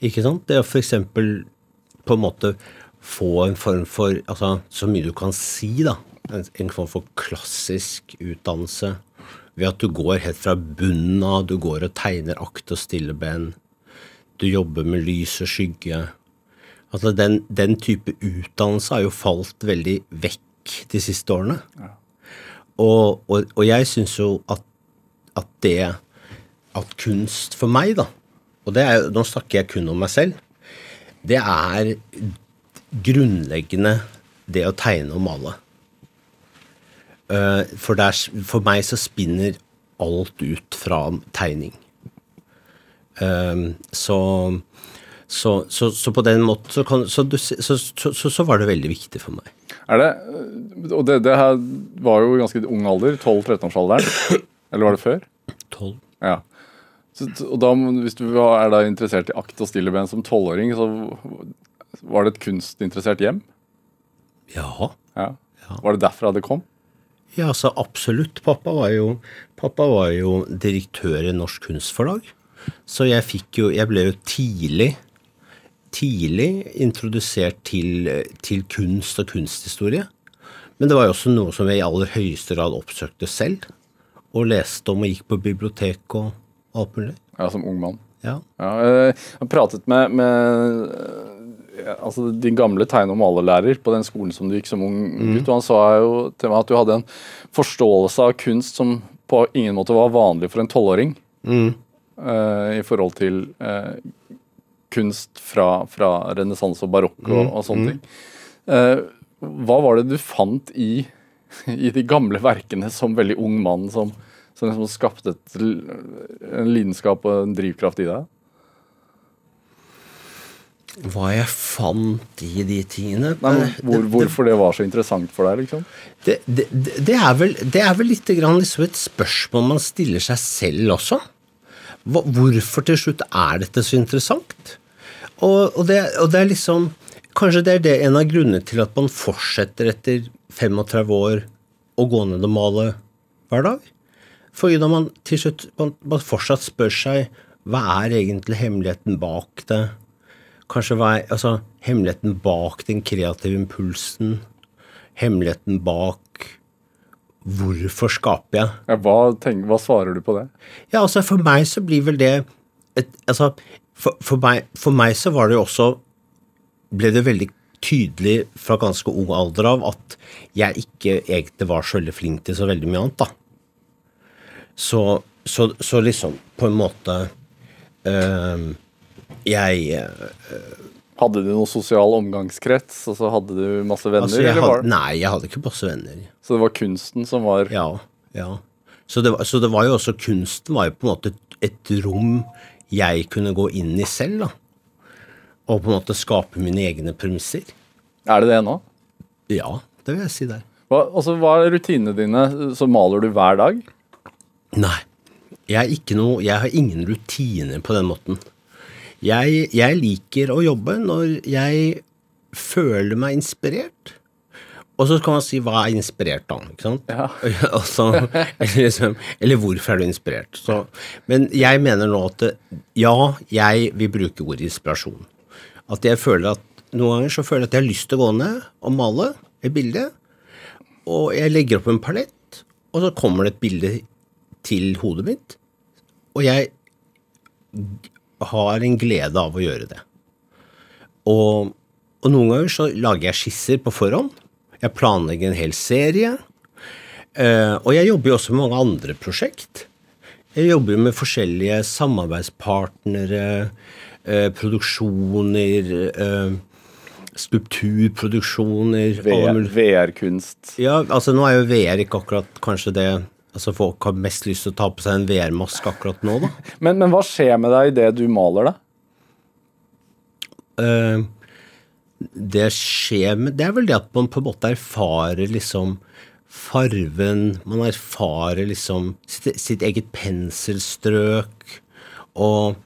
Ikke sant? Det å f.eks. på en måte få en form for Altså så mye du kan si, da. En, en form for klassisk utdannelse. Ved at du går helt fra bunnen av. Du går og tegner akt og stilleben. Du jobber med lys og skygge. Altså den, den type utdannelse har jo falt veldig vekk de siste årene. Og, og, og jeg syns jo at, at det At kunst for meg, da Og det er, nå snakker jeg kun om meg selv. Det er grunnleggende det å tegne og male. Eh, for, der, for meg så spinner alt ut fra tegning. Um, så, så, så, så, på den måten så, kan, så, så, var det veldig viktig for meg. Er det, Og det, det her var jo ganske ung alder, 12-13-årsalderen? Eller var det før? 12. Ja. Og da, hvis du er da interessert i akt og stilleben som tolvåring, så var det et kunstinteressert hjem? Ja. ja. Var det derfra det kom? Ja, så absolutt. Pappa var jo, pappa var jo direktør i Norsk Kunstforlag. Så jeg fikk jo Jeg ble jo tidlig tidlig introdusert til, til, kunst og kunsthistorie. Men det var jo også noe som jeg i aller høyeste grad oppsøkte selv. Og leste om og gikk på bibliotek og alt mulig. Ja, som ung mann. Ja. ja jeg har pratet med, med altså din gamle tegne- og malerlærer på den skolen som du gikk som ung mm. gutt. og Han sa jo til meg at du hadde en forståelse av kunst som på ingen måte var vanlig for en tolvåring. Mm uh, i forhold til uh, kunst fra, fra renessanse og barokk og, mm, og sånne mm. ting. Uh, hva var det du fant i, i, de gamle verkene som veldig ung mann, som, som liksom skapte et, en lidenskap og en drivkraft i deg? Hva jeg fant i de tingene Nei, hvor, Hvorfor det var så interessant for deg, liksom? Det, det, det er vel, det er vel litt liksom et spørsmål man stiller seg selv også hvorfor til slutt er dette så interessant? Og, og, det, og, det, er liksom Kanskje det er det en av grunnene til at man fortsetter etter 35 år å gå ned og male hver dag. Fordi når man til slutt man, man fortsatt spør seg hva er egentlig hemmeligheten bak det? Kanskje hva er altså, hemmeligheten bak den kreative impulsen? Hemmeligheten bak Hvorfor skaper jeg? Ja, hva, tenk, hva, svarer du på det? Ja, altså For meg så blir vel det et, altså, for, for, meg, for, meg, så var det jo også Ble det veldig tydelig fra ganske ung alder av at jeg ikke egentlig var så veldig flink til så veldig mye annet, da. Så, så, så liksom på en måte øh, Jeg øh, hadde du noen sosial omgangskrets, og så hadde du masse venner? Altså, eller var... Nei, jeg hadde ikke masse venner. Så det var kunsten som var Ja. ja. Så det, var, så det var jo også Kunsten var jo på en måte et, et, rom jeg kunne gå inn i selv, da. Og på en måte skape mine egne premisser. Er det det nå? Ja, det vil jeg si der. Hva, altså, hva er rutinene dine? Så maler du hver dag? Nei. Jeg, noe, jeg har ingen rutiner på den måten. Jeg, jeg, liker å jobbe når jeg føler meg inspirert. Og så kan man si hva er inspirert da? ikke sant? Ja. altså, eller, liksom, eller, hvorfor er du inspirert? Så, men jeg mener nå at ja, jeg vil bruke ordet inspirasjon. At jeg føler at noen ganger så føler jeg at jeg har lyst til å gå ned og male et bilde. Og jeg legger opp en palett, og så kommer det et bilde til hodet mitt. Og jeg har en glede av å gjøre det. Og, og noen ganger så lager jeg skisser på forhånd. Jeg planlegger en hel serie. Uh, og jeg jobber jo også med mange andre prosjekt. Jeg jobber med forskjellige samarbeidspartnere, uh, produksjoner, uh, skulpturproduksjoner VR-kunst. Ja, altså nå er jo VR ikke akkurat kanskje det Altså Folk har mest lyst til å ta på seg en VR-maske akkurat nå, da. men, men, hva skjer med deg idet du maler, da? Uh, det skjer med Det er vel det at man på en måte erfarer liksom farven Man erfarer liksom sitt, sitt eget penselstrøk. Og,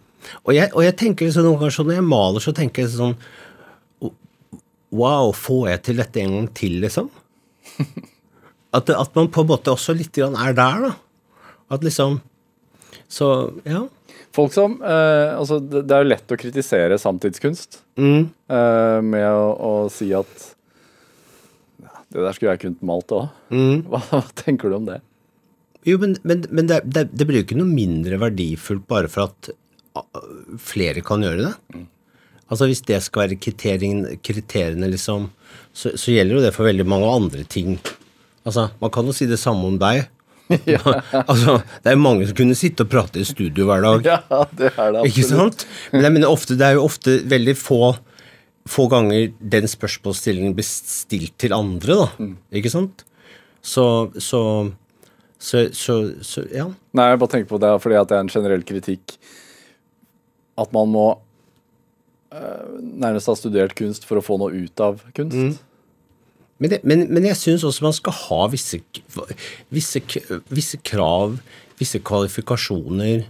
og, jeg, og jeg tenker liksom noen ganger sånn når jeg maler, så tenker jeg sånn Wow, får jeg til dette en gang til, liksom? At, at man på en måte også litt grann er der, da. At liksom Så, ja. Folk som eh, Altså, det, er jo lett å kritisere samtidskunst Mm. eh, med å, å si at ja, det der skulle jeg kunnet malt òg. Mm. Hva, hva tenker du om det? Jo, men, men, men det, det, det blir jo ikke noe mindre verdifullt bare for at flere kan gjøre det. Altså Hvis det skal være kriteriene, kriteriene liksom, så, så gjelder jo det for veldig mange andre ting. Altså, Man kan jo si det samme om deg. altså, Det er mange som kunne sitte og prate i studio hver dag. Ja, det er det Ikke sant? Men jeg mener ofte, det er jo ofte veldig få, få ganger den spørsmålsstillingen blir stilt til andre, da. Ikke sant? Så, så, så, så, ja. Nei, jeg bare tenker på det fordi at det er en generell kritikk at man må øh, nærmest ha studert kunst for å få noe ut av kunst. Men, det, men, men jeg syns også man skal ha visse, visse, visse krav, visse kvalifikasjoner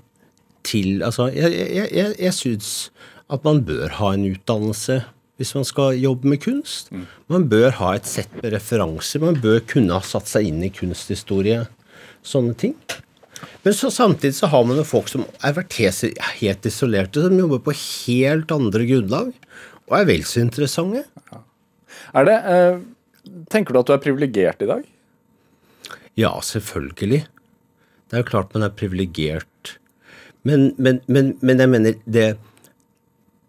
til Altså, jeg, jeg, jeg, jeg syns at man bør ha en utdannelse hvis man skal jobbe med kunst. Man bør ha et sett med referanser. Man bør kunne ha satt seg inn i kunsthistorie. Sånne ting. Men så samtidig så har man jo folk som er vært helt isolerte, som jobber på helt andre grunnlag, og er vel så interessante. Er det eh, Tenker du at du er privilegert i dag? Ja, selvfølgelig. Det er jo klart man er privilegert. Men, men, men, men jeg mener det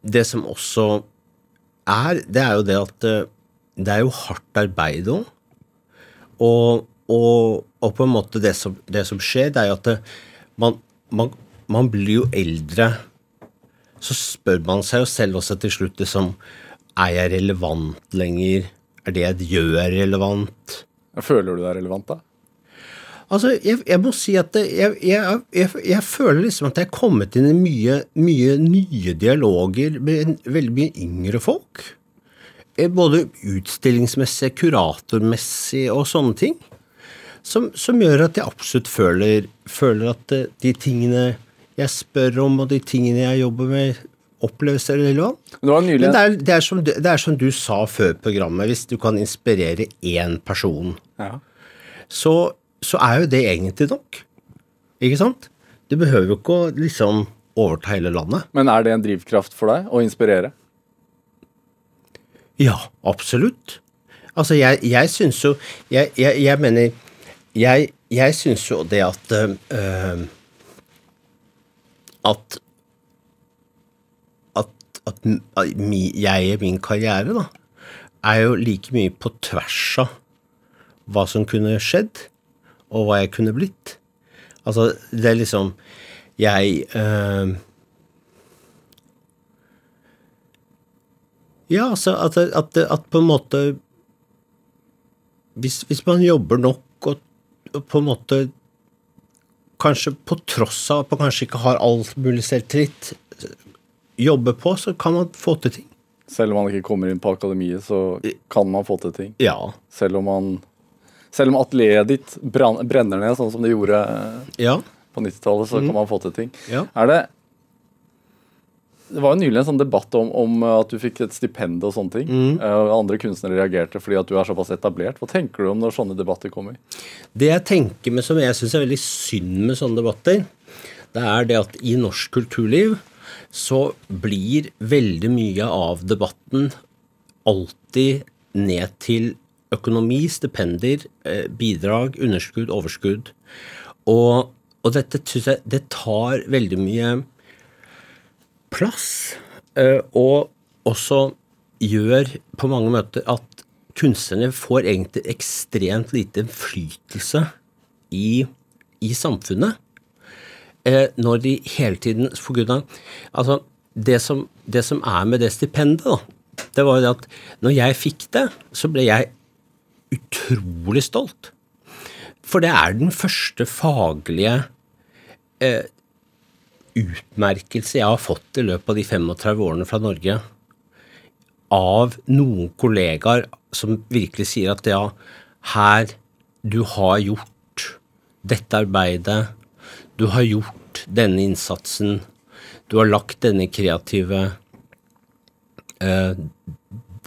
Det som også er, det er jo det at eh, det er jo hardt arbeid òg. Og, og, og på en måte det som, det som skjer, det er jo at det, man, man, man blir jo eldre. Så spør man seg jo selv også til slutt liksom Er jeg relevant lenger? Er det jeg gjør, relevant? Føler du deg relevant da? Altså, jeg, jeg må si at jeg, jeg, jeg, føler liksom at jeg er kommet inn i mye, mye nye dialoger med en, veldig mye yngre folk. Eh, Både utstillingsmessig, kuratormessig og sånne ting. Som, som gjør at jeg absolutt føler, føler at eh, de tingene jeg spør om, og de tingene jeg jobber med, oppleves lån. Det nylig Men det er, det, er som, det er som du sa før programmet, hvis du kan inspirere én person ja. så, så er jo det egentlig nok. Ikke sant? Du behøver jo ikke å liksom overta hele landet. Men er det en drivkraft for deg å inspirere? Ja, absolutt. Altså, jeg, jeg syns jo jeg, jeg, jeg mener Jeg, jeg syns jo det at øh, At At, jeg i min karriere, da, er jo like mye på tvers av hva som kunne skjedd, og hva jeg kunne blitt. Altså, det er liksom Jeg øh, Ja, altså at, at, at på en måte hvis, hvis man jobber nok og, og på en måte Kanskje på tross av at man kanskje ikke har all mulig selvtillit, jobber på, så kan man få til ting. Selv om man ikke kommer inn på akademiet, så kan man få til ting. Ja. Selv om man Selv om atelieret ditt brenner ned, sånn som det gjorde Ja. på 90-tallet, så kan man få til ting. Ja. Er det Det var jo nylig en sånn debatt om, om at du fikk et stipend og sånne ting. Mm. Og andre kunstnere reagerte fordi at du er såpass etablert. Hva tenker du om når sånne debatter kommer? Det jeg tenker med som jeg syns er veldig synd med sånne debatter, det er det at i norsk kulturliv så blir veldig mye av debatten alltid ned til økonomi, stipender, eh, bidrag, underskudd, overskudd. Og, og dette syns jeg det tar veldig mye plass, eh, og også gjør på mange møter at kunstnerne får egentlig ekstremt lite innflytelse i, i samfunnet. Eh, når de hele tiden for grunn av Altså, det som, det som er med det stipendet, da, det var jo det at når jeg fikk det, så ble jeg utrolig stolt. For det er den første faglige eh, utmerkelse jeg har fått i løpet av de 35 årene fra Norge av noen kollegaer som virkelig sier at ja, her du har gjort dette arbeidet, du har gjort denne innsatsen, du har lagt denne kreative eh,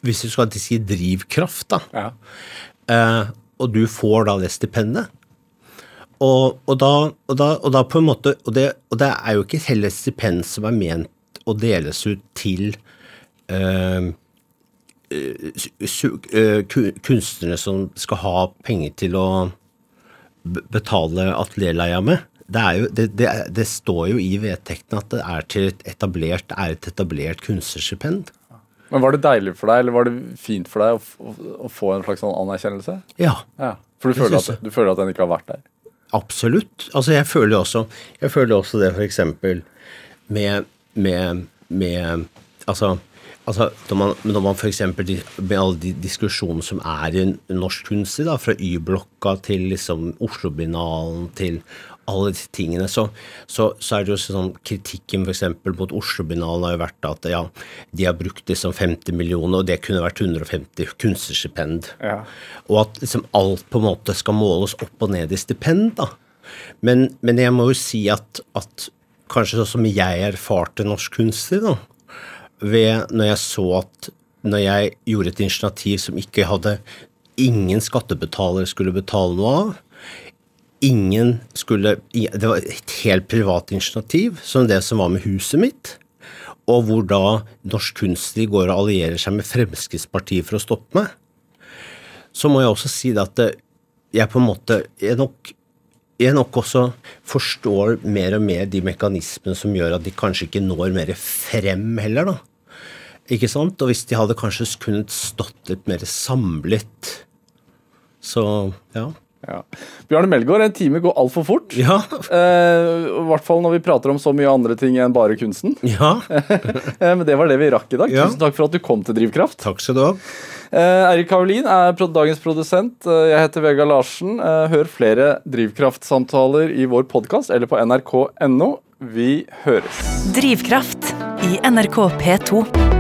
hvis du skal si drivkraft, da, Ja. eh, og du får da det stipendet og, og, da, og, da, og da på en måte og det, og det er jo ikke heller stipend som er ment å deles ut til eh, eh, ku- kunstnere som skal ha penger til å betale atelierleia med. Det, jo, det, det, det står jo i vedtektene at det er, til et etablert, er et etablert kunstnerstipend. Men var det deilig for deg, eller var det fint for deg å, å, å få en slags sånn anerkjennelse? Ja. Ja. For du føler, at, du føler at den ikke har vært der? Absolutt. Altså, jeg føler også, jeg føler også det eksempel med, med, med Altså, altså når man, når man eksempel med alle de diskusjonene som er i norsk kunst, da, fra Y-blokka til liksom Oslo-binalen til alle disse tingene, så, så, så er det jo sånn kritikken eksempel mot Oslo-binalen har jo vært at ja, de har brukt liksom 50 millioner, og det kunne vært 150 kunstnerstipend. Ja. Og at liksom alt på en måte skal måles opp og ned i stipend, da. Men, men jeg må jo si at, at kanskje sånn som jeg erfarte norsk kunstner, da, ved når jeg så at når jeg gjorde et initiativ som ikke hadde Ingen skattebetalere skulle betale noe av. Ingen skulle Det var et helt privat initiativ, som det som var med huset mitt. Og hvor da Norsk Kunstliv går og allierer seg med Fremskrittspartiet for å stoppe meg. Så må jeg også si det at jeg på en måte jeg nok, jeg nok også forstår mer og mer de mekanismene som gjør at de kanskje ikke når mer frem heller, da. Ikke sant? Og hvis de hadde kanskje kunnet stått litt mer samlet, så ja. Ja. Bjarne Melgaard, en time går altfor fort. Ja. Eh, I hvert fall når vi prater om så mye andre ting enn bare kunsten. Ja. Eh, men det var det vi rakk i dag. Ja. Tusen takk for at du kom til Drivkraft. Takk skal du ha. Eh, Eirik Kaolin er dagens produsent. Eh, jeg heter Vegard Larsen. Eh, hør flere Drivkraftsamtaler i vår podkast eller på nrk.no. Vi høres. Drivkraft i NRK P2.